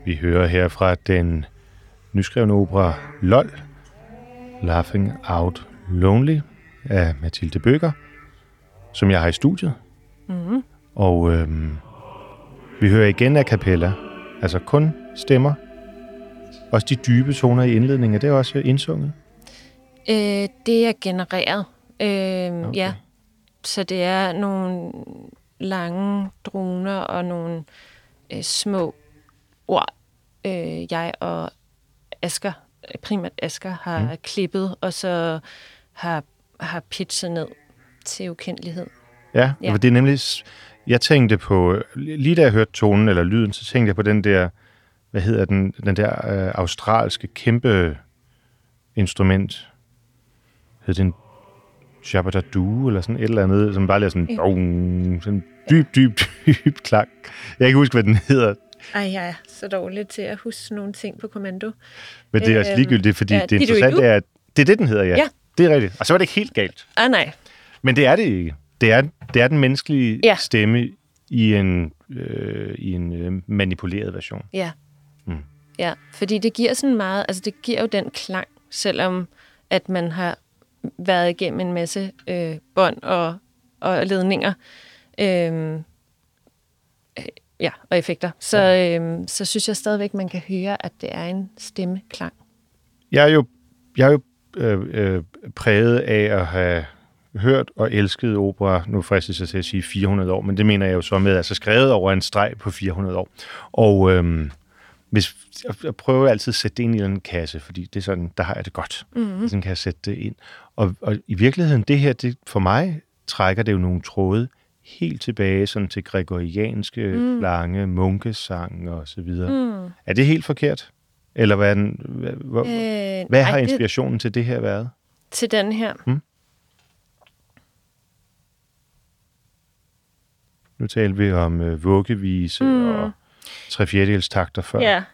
A: Vi hører her fra den nyskrevne opera LOL, Laughing Out Lonely af Mathilde Bøger, som jeg har i studiet.
B: Mm-hmm.
A: Og øhm, vi hører igen af kapella, altså kun stemmer. Også de dybe toner i indledningen, er det også indsunget?
B: Øh, det er genereret. Øh,
A: okay.
B: Ja, så det er nogle lange droner og nogle øh, små ord, øh, jeg og Asker, primært Asker, har
A: Mm.
B: klippet, og så har, har pitchet ned til ukendelighed.
A: Ja, ja.
B: Ja.
A: det er nemlig... Jeg tænkte på... Lige da jeg hørte tonen eller lyden, så tænkte jeg på den der... Hvad hedder den? Den der øh, australske kæmpe instrument. Hed den Shabadadu eller sådan et eller andet, som bare lige sådan, dong, sådan dyb, dyb, dyb klang. Jeg kan ikke huske, hvad den hedder,
B: Ej, jeg er så dårlig til at huske nogle ting på kommando.
A: men det er også
B: Øhm,
A: ligegyldigt, fordi
B: ja,
A: det interessante er, at det er det, den hedder, ja.
B: Ja.
A: Det er rigtigt. Og så var det ikke helt galt.
B: Ah, nej.
A: Men det er det ikke. Det er, det er den menneskelige
B: Ja.
A: stemme i en, øh, i en øh, manipuleret version.
B: Ja.
A: Mm.
B: Ja, fordi det giver sådan meget, altså det giver jo den klang, selvom at man har været igennem en masse øh, bånd og, og ledninger. Øh, ja, og effekter. Så, øhm, så synes jeg stadigvæk, man kan høre, at det er en stemmeklang.
A: Jeg er jo, jeg er jo øh, øh, præget af at have hørt og elsket opera, nu fristes jeg til at sige 400 år, men det mener jeg jo så med, altså skrevet over en streg på 400 år. Og øhm, hvis, jeg, jeg prøver altid at sætte det ind i en kasse, fordi det er sådan, der har jeg det godt. Mm-hmm. Sådan kan jeg sætte det ind. Og, og i virkeligheden, det her, det, for mig trækker det jo nogle tråde helt tilbage sådan til gregorianske, mm. lange munkesang og så videre.
B: Mm.
A: Er det helt forkert? Eller hvad, den, hvad, hvad,
B: Øh,
A: hvad
B: nej,
A: har
B: det-
A: inspirationen til det her været?
B: Til den her.
A: Nu talte vi om øh, vuggevise mm.
B: Mm.
A: og tre fjerdedels takter før.
B: Ja.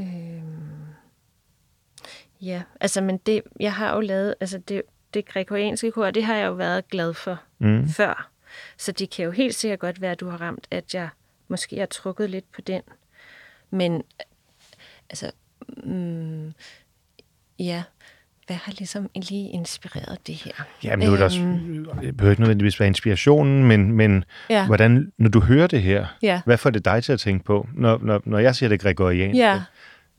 B: Øhm. Ja, altså, men det, jeg har jo lavet, altså det, det gregorianske kor, det har jeg jo været glad for
A: Mm.
B: før. Så det kan jo helt sikkert godt være, at du har ramt, at jeg måske har trukket lidt på den. Men, altså, mm, ja, hvad har ligesom lige inspireret det her?
A: Jamen, nu er også, det behøver ikke nødvendigvis være inspirationen, men, men
B: Ja,
A: hvordan, når du hører det her,
B: ja,
A: hvad får det dig til at tænke på, når, når, når jeg siger det gregorianske?
B: ja.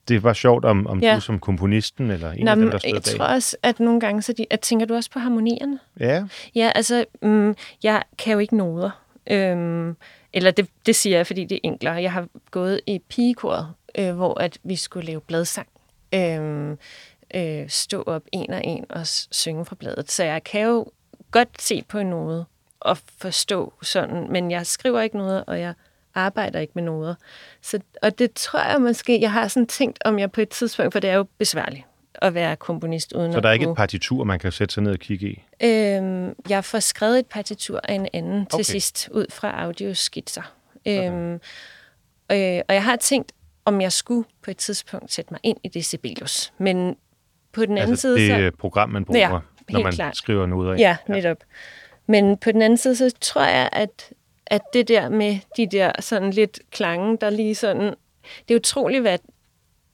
A: Det var sjovt, om, om
B: Ja.
A: du som komponisten, eller en
B: Nå,
A: af dem, der stod
B: jeg
A: bag.
B: tror også, at nogle gange, så de, at tænker du også på harmonierne?
A: Ja,
B: Ja, altså, mm, jeg kan jo ikke noder. Øhm, eller det, det siger jeg, fordi det er enklere. Jeg har gået i pigekoret, øh, hvor at vi skulle lave bladsang. Øhm, øh, stå op en og en og synge fra bladet. Så jeg kan jo godt se på en node og forstå sådan, men jeg skriver ikke noget, og jeg arbejder ikke med noder. Så, og det tror jeg måske, jeg har sådan tænkt om jeg på et tidspunkt, for det er jo besværligt at være komponist uden
A: så der er ikke et partitur, man kan sætte sig ned og kigge i?
B: Øhm, jeg får skrevet et partitur af en anden okay.
A: Okay.
B: til sidst, ud fra audioskitser. Øhm, øh, og jeg har tænkt, om jeg skulle på et tidspunkt sætte mig ind i det Sibelius. Men på den anden
A: Altså
B: side...
A: det
B: så,
A: program, man bruger,
B: Ja,
A: når man
B: klart.
A: skriver noder i.
B: Ja, netop. Men på den anden side, så tror jeg, at, at det der med de der sådan lidt klange, der lige sådan... Det er utroligt, hvad,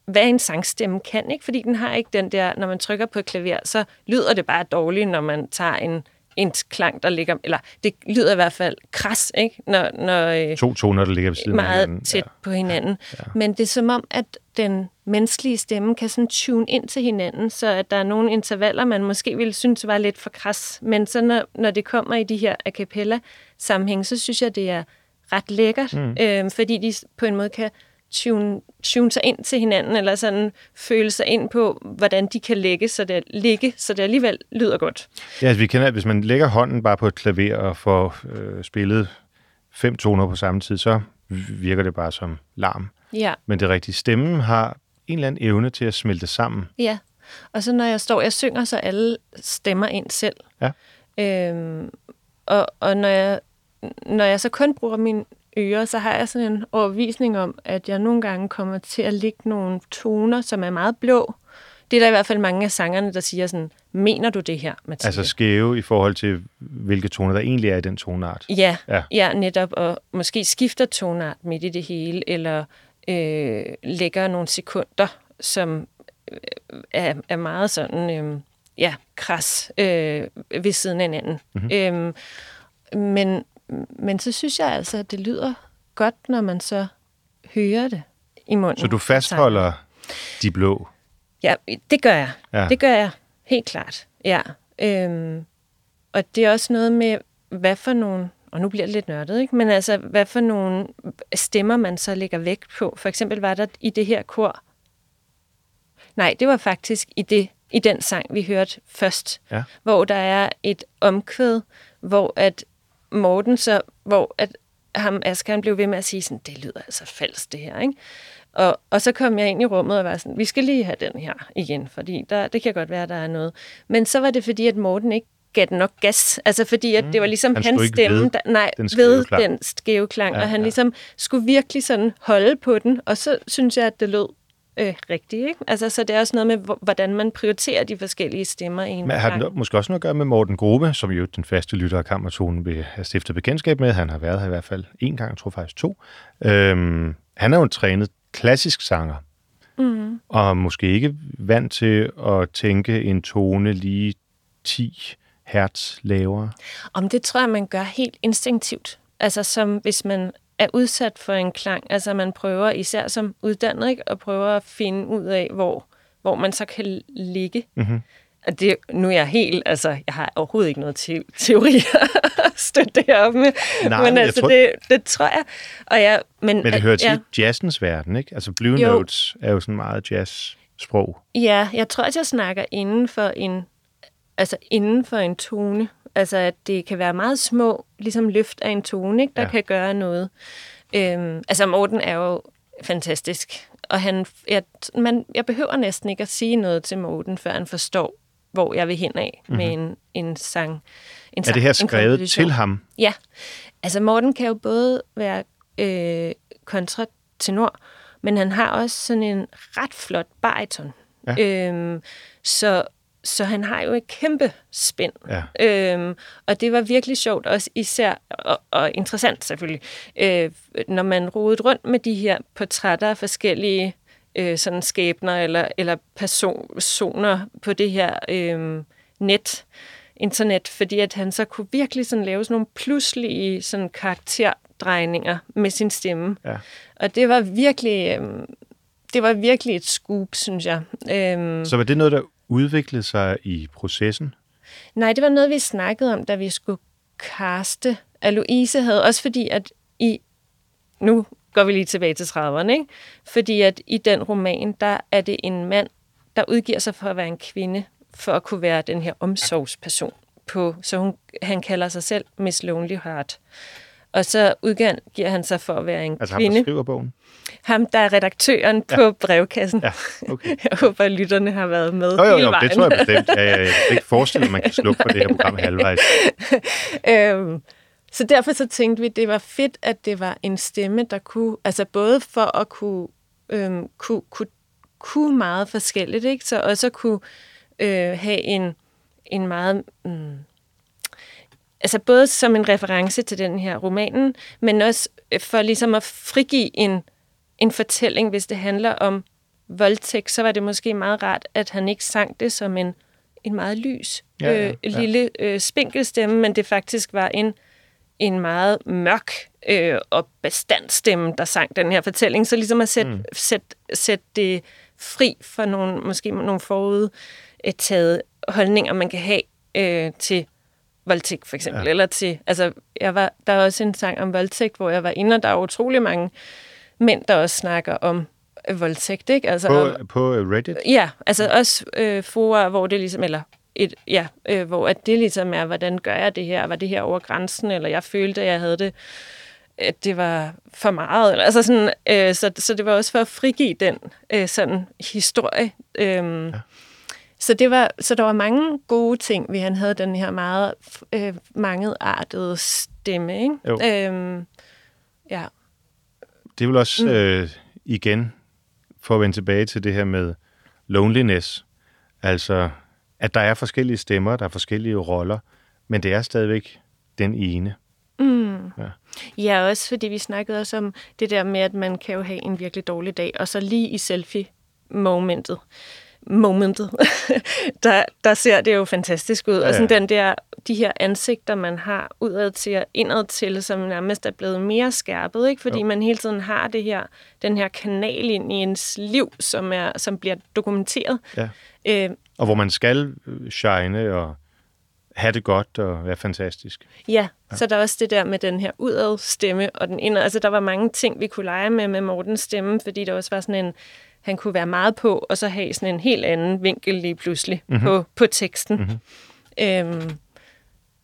B: hvad en sangstemme kan, ikke? Fordi den har ikke den der, når man trykker på et klaver, så lyder det bare dårligt, når man tager en, en klang, der ligger... Eller det lyder i hvert fald kras, ikke? Når, når, øh,
A: To toner, der ligger ved siden af
B: meget
A: hinanden.
B: tæt på hinanden. Ja. Men det er som om, at den menneskelige stemme kan sådan tune ind til hinanden, så at der er nogle intervaller, man måske ville synes var lidt for kras. Men så når, når det kommer i de her a cappella sammenhæng, så synes jeg, det er ret lækkert, mm. øhm, fordi de på en måde kan tune, tune sig ind til hinanden, eller sådan føle sig ind på, hvordan de kan lægge, så det, ligge, så det alligevel lyder godt.
A: Ja, altså, vi kender, at hvis man lægger hånden bare på et klaver og får øh, spillet fem toner på samme tid, så virker det bare som larm.
B: Ja.
A: Men det rigtige stemmen har en eller anden evne til at smelte sammen.
B: Ja, og så når jeg står, jeg synger så alle stemmer ind selv.
A: Ja.
B: Øhm, og og når, jeg, når jeg så kun bruger mine ører, så har jeg sådan en overvisning om, at jeg nogle gange kommer til at lægge nogle toner, som er meget blå, Det er der i hvert fald mange af sangerne, der siger sådan, mener du det her, Mathilde?
A: Altså skæve i forhold til, hvilke toner der egentlig er i den tonart.
B: Ja,
A: Ja.
B: ja. ja, netop, og måske skifter tonart midt i det hele, eller øh, lægger nogle sekunder, som øh, er, er meget sådan, øh, ja, kras øh, ved siden af hinanden. Mm-hmm. Øh, men, men så synes jeg altså, at det lyder godt, når man så hører det i munden.
A: Så du fastholder de blå.
B: Ja, det gør jeg.
A: Ja.
B: Det gør jeg helt klart. Ja. Øhm, og det er også noget med, hvad for nogle, og nu bliver det lidt nørdet, ikke? men altså, hvad for nogle stemmer man så lægger vægt på. For eksempel var der i det her kor, nej, det var faktisk i, det, i den sang, vi hørte først,
A: Ja.
B: hvor der er et omkvæd, hvor at Morten så, hvor at ham, Asger, han blev ved med at sige sådan, det lyder altså falsk det her, ikke? Og, og så kom jeg ind i rummet og var sådan, vi skal lige have den her igen, fordi der, det kan godt være, der er noget. Men så var det fordi, at Morten ikke gav den nok gas. Altså fordi, at det var ligesom
A: Mm. Han stod
B: hans stemme,
A: ved
B: der, nej,
A: den
B: ved
A: klang.
B: den skæve klang,
A: Ja,
B: og han
A: ja.
B: ligesom skulle virkelig sådan holde på den, og så synes jeg, at det lød øh, rigtigt. Ikke? Altså, så det er også noget med, hvor- hvordan man prioriterer de forskellige stemmer i en
A: Men har det måske også noget at gøre med Morten Grobe, som jo den faste lytter af Kammertonen vil have stiftet bekendtskab med. Han har været her i hvert fald en gang, jeg tror faktisk to. Øhm, han er jo en trænet klassisk sanger,
B: Mm.
A: og måske ikke vant til at tænke en tone lige 10 hertz lavere.
B: Om det tror jeg, man gør helt instinktivt. Altså som hvis man er udsat for en klang. Altså man prøver, især som uddannet, ikke, at prøve at finde ud af, hvor, hvor man så kan ligge.
A: Mhm.
B: Og det, nu er jeg helt, altså jeg har overhovedet ikke noget te- teori at støtte det op med.
A: Nej,
B: men altså
A: tror-
B: det, det tror jeg. Og jeg men,
A: Men det hører til
B: ja.
A: jazzens verden, ikke? Altså Blue
B: Jo.
A: Notes er jo sådan meget jazz-sprog.
B: Ja, jeg tror, at jeg snakker inden for en, altså inden for en tone. Altså, at det kan være meget små, ligesom løft af en tone, ikke, der
A: Ja.
B: kan gøre noget. Øhm, altså, Morten er jo fantastisk. Og han, jeg, man, jeg behøver næsten ikke at sige noget til Morten, før han forstår, hvor jeg vil hen af mm-hmm. med en, en sang. En
A: Mhm. Er
B: sang,
A: det her skrevet til ham?
B: Ja. Altså, Morten kan jo både være øh, kontratenor, men han har også sådan en ret flot bariton.
A: Ja.
B: Øhm, så, så han har jo et kæmpe spænd.
A: Ja.
B: Øhm, og det var virkelig sjovt, også især, og, og interessant selvfølgelig, øh, når man rodede rundt med de her portrætter af forskellige øh, sådan skæbner eller, eller personer på det her øh, net, internet, fordi at han så kunne virkelig sådan lave sådan nogle pludselige sådan karakterdrejninger med sin stemme.
A: Ja.
B: Og det var virkelig, øh, det var virkelig et scoop, synes jeg. Øhm,
A: Så var det noget, der udviklede sig i processen?
B: Nej, det var noget, vi snakkede om, da vi skulle kaste. At Louise havde også fordi, at i... Nu går vi lige tilbage til 30'erne, ikke? Fordi at i den roman, der er det en mand, der udgiver sig for at være en kvinde, for at kunne være den her omsorgsperson. På, så hun, han kalder sig selv Miss Lonely Heart. Og så udgiver han sig for at være en
A: Altså ham,
B: kvinde.
A: der skriver bogen?
B: Ham, der er redaktøren ja. på brevkassen.
A: Ja, okay.
B: Jeg håber, at lytterne har været med
A: Jo, jo,
B: hele
A: jo,
B: vejen.
A: det tror jeg bestemt. Ja, ja, jeg kan ikke forestille mig, at man kan slukke for det her program halvvejs.
B: øhm, så derfor så tænkte vi, at det var fedt, at det var en stemme, der kunne, altså både for at kunne, øhm, kunne, kunne, kunne meget forskelligt, ikke? så også kunne øh, have en, en meget... Mm, altså både som en reference til den her romanen, men også øh, for ligesom at frigive en, en fortælling, hvis det handler om voldtægt, så var det måske meget rart, at han ikke sang det som en, en meget lys,
A: Ja, ja,
B: øh,
A: ja.
B: lille øh, spinkel stemme, men det faktisk var en, en meget mørk øh, og bestandt stemme, der sang den her fortælling. Så ligesom at sætte, mm. sætte, sætte det fri for nogle, måske nogle forudtaget holdninger, man kan have øh, til voldtægt for eksempel,
A: Ja.
B: ja. eller til, altså, jeg var, der er også en sang om voldtægt, hvor jeg var inde, og der er utrolig mange mænd, der også snakker om øh, voldtægt, ikke? Altså om,
A: På, på Reddit?
B: Ja, altså også øh, fora, hvor det ligesom, eller et, ja, øh, hvor at det ligesom er, hvordan gør jeg det her? Var det her over grænsen? Eller jeg følte, at jeg havde det, at det var for meget. Eller, altså sådan, øh, så, så det var også for at frigive den øh, sådan historie. Øh, ja. Så, det var, så der var mange gode ting ved, han havde den her meget øh, mangeartede stemme. Ikke?
A: Jo.
B: Øhm, ja.
A: Det vel også, mm. øh, igen, for at vende tilbage til det her med loneliness, Altså, at der er forskellige stemmer, der er forskellige roller, men det er stadigvæk den ene.
B: Ja, også fordi vi snakkede også om det der med, at man kan jo have en virkelig dårlig dag, og så lige i selfie-momentet, momentet, der, der ser det jo fantastisk ud. Ja, ja. Og sådan den der, de her ansigter, man har udad til og indad til, som nærmest er blevet mere skærpet, ikke? fordi jo. man hele tiden har det her, den her kanal ind i ens liv, som, er, som bliver dokumenteret.
A: Ja. Øh, og hvor man skal shine og have det godt og være fantastisk.
B: Ja, ja, så der er også det der med den her udad stemme og den indad. Altså, der var mange ting, vi kunne lege med med Mortens stemme, fordi der også var sådan en, han kunne være meget på, og så have sådan en helt anden vinkel lige pludselig mm-hmm. på, på teksten. Mm-hmm. Øhm,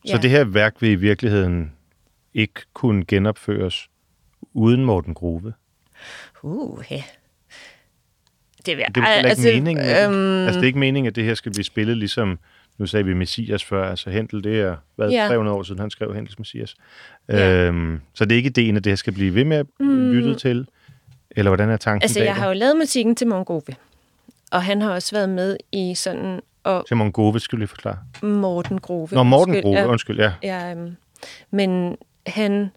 A: ja. Så det her værk vil i virkeligheden ikke kunne genopføres uden Morten Grove?
B: Uh, ja. Det, vil,
A: det er altså, ikke meningen. Øhm, altså, det er ikke meningen, at det her skal blive spillet ligesom nu sagde vi Messias før, altså Hentel, det er hvad, ja. 300 år siden, han skrev Hentels Messias. Ja. Øhm, så det er ikke ideen, at det her skal blive ved med at mm. lytte til, eller hvordan er tanken
B: Altså, jeg har jo lavet musikken til Mongove, og han har også været med i sådan... Og
A: til Mongove, skal lige forklare?
B: Morten Grove.
A: Nå, Morten undskyld, Grove, ja. undskyld, ja.
B: ja um, men han...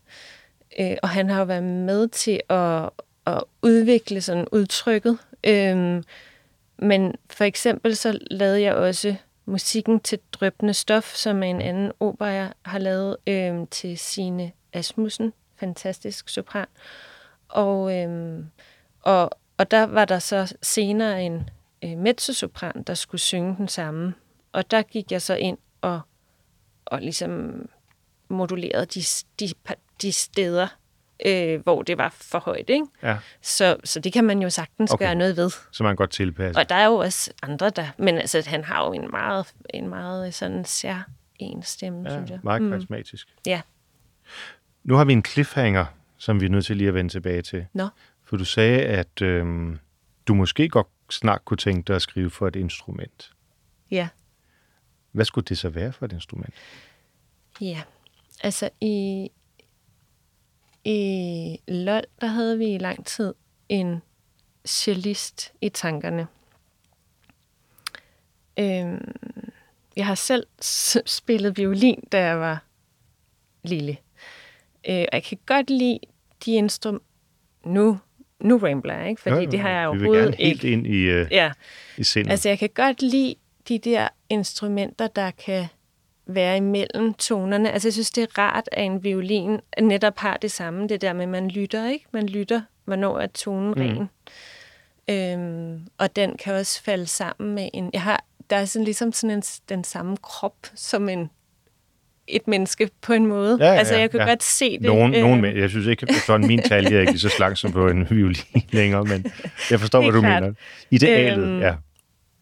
B: Øh, og han har jo været med til at, at udvikle sådan udtrykket. Øhm, men for eksempel så lavede jeg også musikken til Drøbende Stof, som er en anden opera, jeg har lavet øh, til sine Asmussen, fantastisk sopran. Og, øh, og, og der var der så senere en øh, mezzosopran, der skulle synge den samme. Og der gik jeg så ind og, og ligesom modulerede de, de, de steder, øh, hvor det var for højt. Ikke?
A: Ja.
B: Så, så det kan man jo sagtens okay. gøre noget ved.
A: Så man godt tilpasse.
B: Og der er jo også andre, der... Men altså, han har jo en meget, en meget sådan sær en stemme,
A: ja,
B: synes jeg.
A: meget mm. karismatisk.
B: Mm. Ja.
A: Nu har vi en cliffhanger, som vi er nødt til lige at vende tilbage til.
B: Nå.
A: For du sagde, at øhm, du måske godt snart kunne tænke dig at skrive for et instrument.
B: Ja.
A: Hvad skulle det så være for et instrument?
B: Ja, altså i, i LOL, der havde vi i lang tid en cellist i tankerne. Øhm, jeg har selv spillet violin, da jeg var lille. Øh, og jeg kan godt lide de instrumenter... Nu, nu rambler jeg, ikke? Fordi ja, det har jeg overhovedet
A: ikke. Vi vil helt ind i, uh, ja. i sindet.
B: Altså, jeg kan godt lide de der instrumenter, der kan være imellem tonerne. Altså, jeg synes, det er rart, at en violin netop har det samme. Det der med, at man lytter, ikke? Man lytter, hvornår er tonen mm. ren. Øhm, og den kan også falde sammen med en... Jeg har, der er sådan ligesom sådan en, den samme krop som en et menneske på en måde. Ja, ja, altså, jeg kan ja. godt se det.
A: Nogen, øh... nogen, jeg synes ikke, at min talje er ikke lige så slank som på en violin længere, men jeg forstår, hvad du klart. mener. Idealet, øhm, ja.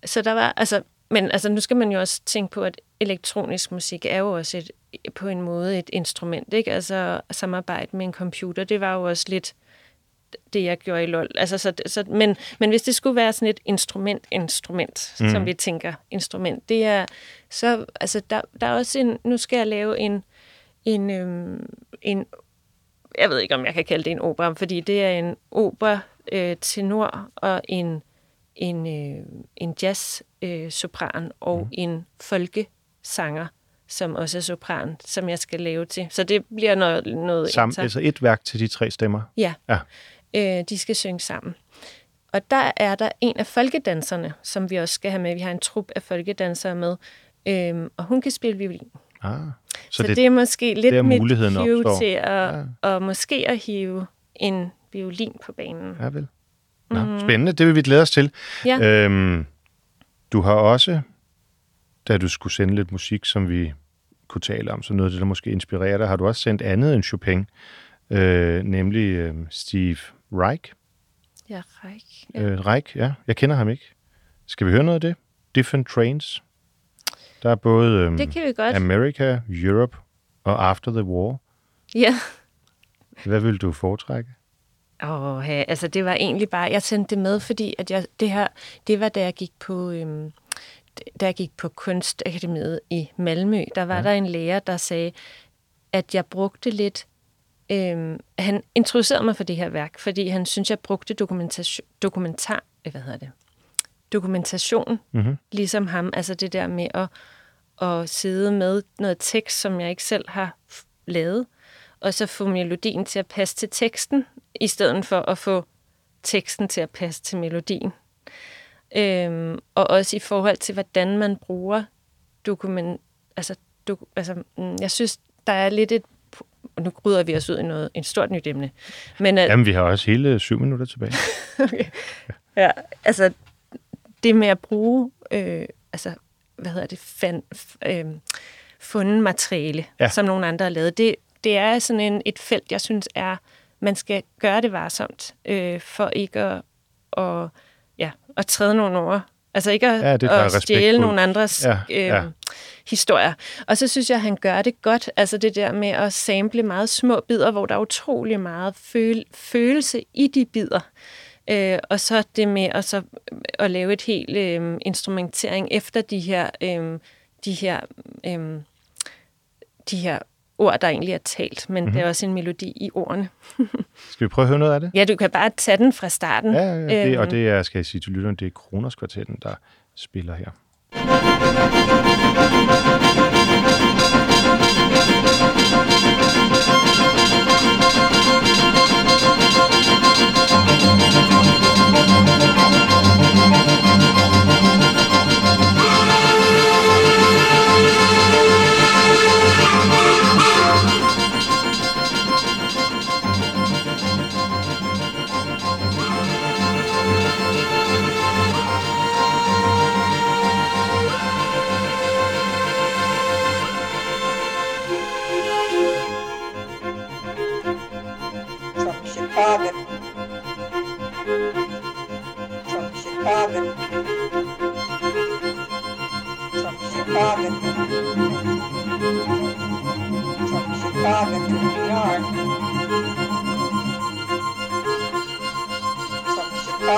B: Så der var, altså, men altså, nu skal man jo også tænke på, at elektronisk musik er jo også et, på en måde et instrument, ikke? Altså samarbejde med en computer, det var jo også lidt det, jeg gjorde i LOL. Altså, så, så, men, men hvis det skulle være sådan et instrument, instrument, mm. som vi tænker instrument, det er så, altså der, der er også en, nu skal jeg lave en, en, øhm, en jeg ved ikke, om jeg kan kalde det en opera, fordi det er en opera øh, tenor og en, en, øh, en jazz øh, sopran og mm. en folke sanger, som også er sopran, som jeg skal lave til. Så det bliver noget, noget
A: Sam, Altså et værk til de tre stemmer?
B: Ja. ja. Øh, de skal synge sammen. Og der er der en af folkedanserne, som vi også skal have med. Vi har en trup af folkedansere med, øhm, og hun kan spille violin.
A: Ah,
B: så, så det, det er måske lidt det mit cue til at, ja. og måske at hive en violin på banen.
A: Ja, vel. Nå, mm-hmm. Spændende, det vil vi glæde os til. Ja. Øhm, du har også da du skulle sende lidt musik, som vi kunne tale om, så noget af det, der måske inspirerer dig, har du også sendt andet end Chopin, øh, nemlig øh, Steve Reich.
B: Ja, Reich. Ja.
A: Øh, Reich, ja. Jeg kender ham ikke. Skal vi høre noget af det? Different Trains. Der er både øh,
B: det kan vi godt.
A: America, Europe og After the War.
B: Ja.
A: Hvad vil du foretrække?
B: Åh, oh, altså det var egentlig bare, jeg sendte det med, fordi at jeg, det her, det var da jeg gik på, øhm, da jeg gik på Kunstakademiet i Malmø, der var ja. der en lærer, der sagde, at jeg brugte lidt... Øhm, han introducerede mig for det her værk, fordi han synes, jeg brugte dokumentar... dokumentar hvad hedder det? dokumentation,
A: Mm-hmm.
B: ligesom ham. Altså det der med at, at sidde med noget tekst, som jeg ikke selv har lavet, og så få melodien til at passe til teksten, i stedet for at få teksten til at passe til melodien. Øhm, og også i forhold til, hvordan man bruger dokument... Altså, dok, altså mm, jeg synes, der er lidt et... Og nu rydder vi os ud i noget, en stort nyt emne. Men at,
A: Jamen, vi har også hele syv minutter tilbage.
B: Ja, altså det med at bruge, øh, altså, hvad hedder det, fan, øh, fundet materiale,
A: Ja.
B: som nogle andre har lavet, det, det er sådan en, et felt, jeg synes er, man skal gøre det varsomt, øh, for ikke at, og, ja, at træde nogen over. Altså ikke at,
A: Ja, det
B: at stjæle nogle andres
A: Ja,
B: øh,
A: ja.
B: Historier. Og så synes jeg, at han gør det godt. Altså det der med at sample meget små bidder, hvor der er utrolig meget føl- følelse i de bidder. Øh, og så det med at, så, øh, at lave et helt øh, instrumentering efter de her, øh, de her, øh, de her ord, der egentlig er talt, men mm-hmm. det er også en melodi i ordene.
A: Skal vi prøve at høre noget af det?
B: Ja, du kan bare tage den fra starten.
A: Ja, ja, ja det, og
B: Øhm,
A: det er, skal jeg sige til lytteren, det er Kronos Kvartetten, der spiller her.
C: From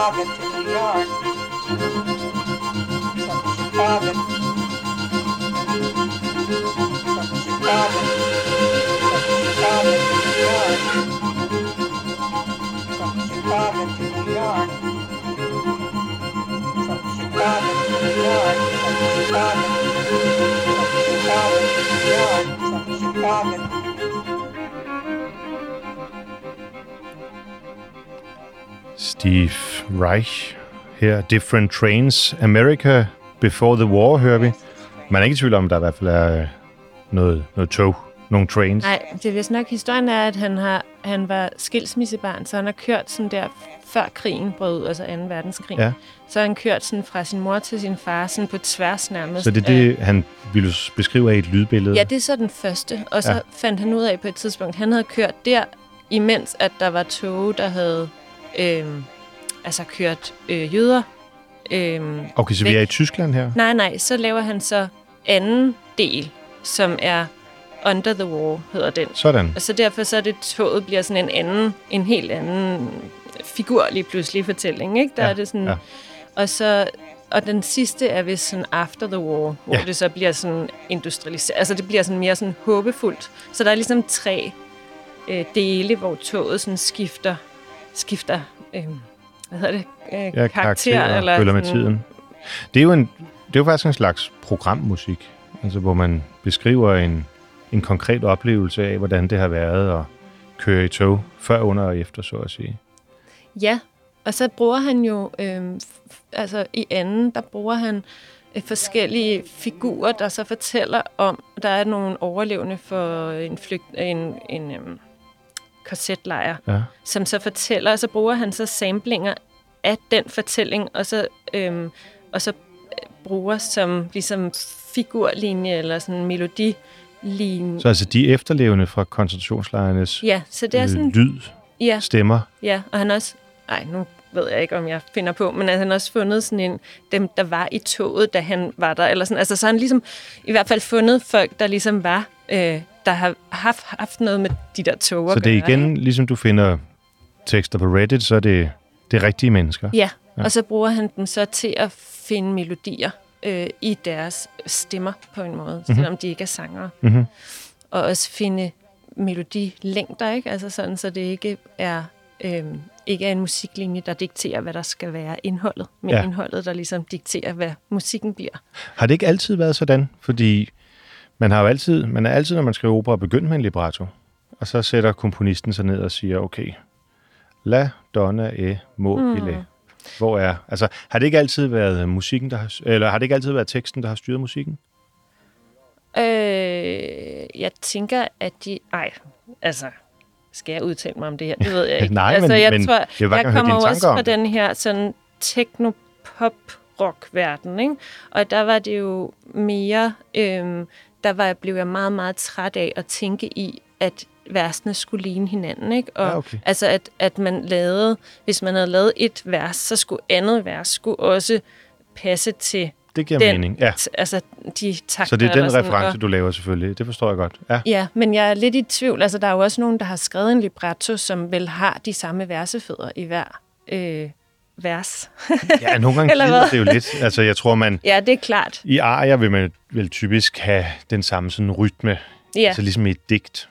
C: Chicago to New York. From Chicago. From Chicago. From Chicago to New York from Chicago to New York. From Chicago to New York. From Chicago. From Chicago.
A: Steve Reich her, Different Trains, America Before the War, hører vi. Man er ikke i tvivl om, at der i hvert fald er øh, noget, noget tog, nogle trains.
B: Nej, det er vist nok, historien er, at han, har, han var skilsmissebarn, så han har kørt sådan der, før krigen brød ud, altså 2. verdenskrig.
A: Ja.
B: Så har han kørt sådan fra sin mor til sin far, sådan på tværs nærmest.
A: Så det er det, han ville beskrive af et lydbillede.
B: Ja, det er så den første. Og så
A: ja.
B: fandt han ud af på et tidspunkt, han havde kørt der, imens at der var tog, der havde øh, altså kørt øh, jøder. Øh,
A: Okay, så vi
B: væk.
A: er i Tyskland her?
B: Nej, nej, så laver han så anden del, som er Under the Wall, hedder den.
A: Sådan.
B: Og så derfor så er det, toget bliver sådan en anden, en helt anden figur lige pludselig i fortællingen, ikke? Der
A: Ja,
B: er det sådan,
A: ja.
B: og så, og den sidste er vist sådan After the War, hvor
A: Ja.
B: det så bliver sådan industrialiseret, altså det bliver sådan mere sådan håbefuldt. Så der er ligesom tre øh, dele, hvor toget sådan skifter, skifter, øh, hvad hedder det, øh,
A: Ja,
B: karakter,
A: karakterer
B: eller
A: følger med
B: sådan-
A: tiden. Det er jo, en, det er jo faktisk en slags programmusik, altså hvor man beskriver en, en konkret oplevelse af, hvordan det har været at køre i tog, før, under og efter, så at sige.
B: Ja, og så bruger han jo, øh, altså i anden, der bruger han øh, forskellige figurer, der så fortæller om, der er nogle overlevende for en, flygt, en, en øhm, korsetlejr,
A: Ja.
B: som så fortæller, og så bruger han så samplinger af den fortælling, og så, øhm, og så øh, bruger som ligesom figurlinje eller sådan melodilinje.
A: Så altså de efterlevende fra koncentrationslejrenes
B: Ja, så det er sådan,
A: lyd,
B: ja,
A: stemmer.
B: Ja, og han også... Ej, nu ved jeg ikke, om jeg finder på, men altså, han også fundet sådan en, dem, der var i toget, da han var der. Eller sådan. Altså, så har han ligesom i hvert fald fundet folk, der ligesom var, øh, der har haft, haft noget med de der tog
A: Så det er
B: gøre,
A: igen, ligesom du finder tekster på Reddit, så er det, det er rigtige mennesker.
B: Ja,
A: Ja.
B: og så bruger han dem så til at finde melodier øh, i deres stemmer på en måde, mm-hmm. selvom de ikke er sangere.
A: Mm-hmm.
B: Og også finde melodilængder, ikke? Altså sådan, så det ikke er øh, ikke er en musiklinje, der dikterer, hvad der skal være indholdet, men
A: ja.
B: indholdet, der ligesom dikterer, hvad musikken bliver.
A: Har det ikke altid været sådan? Fordi man har jo altid, man er altid, når man skriver opera, begyndt med en libretto. Og så sætter komponisten sig ned og siger, okay, la, donna, e, mobile. Mm. Hvor er, altså, har det ikke altid været musikken, der har, eller har det ikke altid været teksten, der har styret musikken?
B: Øh, jeg tænker, at de... Ej, altså... Skal jeg udtale mig om det her? Det ved jeg ikke.
A: Nej,
B: altså,
A: men-
B: jeg
A: men
B: tror,
A: jeg
B: jeg
A: høre
B: kommer også fra den her sådan techno-pop-rock-verden, ikke? Og der var det jo mere... Øhm, der var, blev jeg meget, meget træt af at tænke i, at versene skulle ligne hinanden, ikke? Og
A: Ja, okay.
B: altså, at, at man lavede... Hvis man havde lavet et vers, så skulle andet vers skulle også passe til
A: Det giver
B: den,
A: mening. Ja.
B: altså de takter.
A: Så det er den
B: sådan,
A: reference,
B: og-
A: du laver selvfølgelig. Det forstår jeg godt. Ja.
B: Ja, men jeg er lidt i tvivl. Altså, der er jo også nogen, der har skrevet en libretto, som vel har de samme versefødder i hver øh, vers.
A: ja, nogle gange
B: Eller hvad?
A: det jo lidt. Altså, jeg tror, man
B: ja, det er klart.
A: i arier vil man vel typisk have den samme sådan rytme.
B: Ja,
A: Altså ligesom i et digt.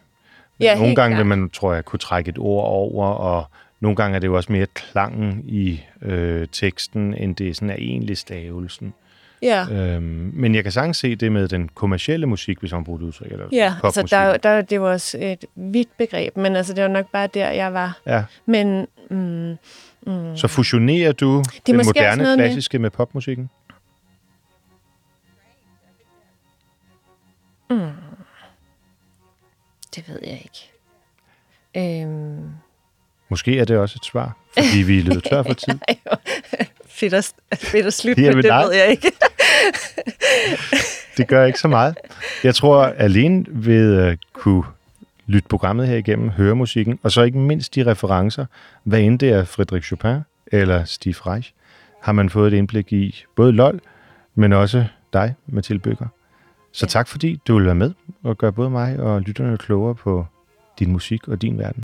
A: Men
B: Ja,
A: nogle gange vil
B: klart.
A: man, tror jeg, kunne trække et ord over, og nogle gange er det jo også mere klangen i øh, teksten, end det sådan er egentlig stavelsen.
B: Ja.
A: Øhm, men jeg kan sagtens se det med den kommercielle musik, hvis man bruger det udtryk. Eller
B: Ja, altså der, er der, er- det var også et vidt begreb, men altså, det var nok bare der, jeg var.
A: Ja.
B: Men mm, mm,
A: Så fusionerer du
B: er
A: den moderne
B: noget med-
A: klassiske med popmusikken?
B: det ved jeg ikke. Øhm,
A: Måske er det også et svar, fordi vi er løbet tør for tid.
B: Fedt, at, fedt at slutte
A: Jamen,
B: med, det
A: nej.
B: ved jeg ikke.
A: Det gør ikke så meget. Jeg tror alene ved at kunne lytte programmet her igennem, høre musikken, og så ikke mindst de referencer, hvad end det er Frederik Chopin eller Steve Reich, har man fået et indblik i både LOL, men også dig, Mathilde Bøger. Så
B: Ja.
A: tak fordi du vil være med og gøre både mig og lytterne klogere på din musik og din verden.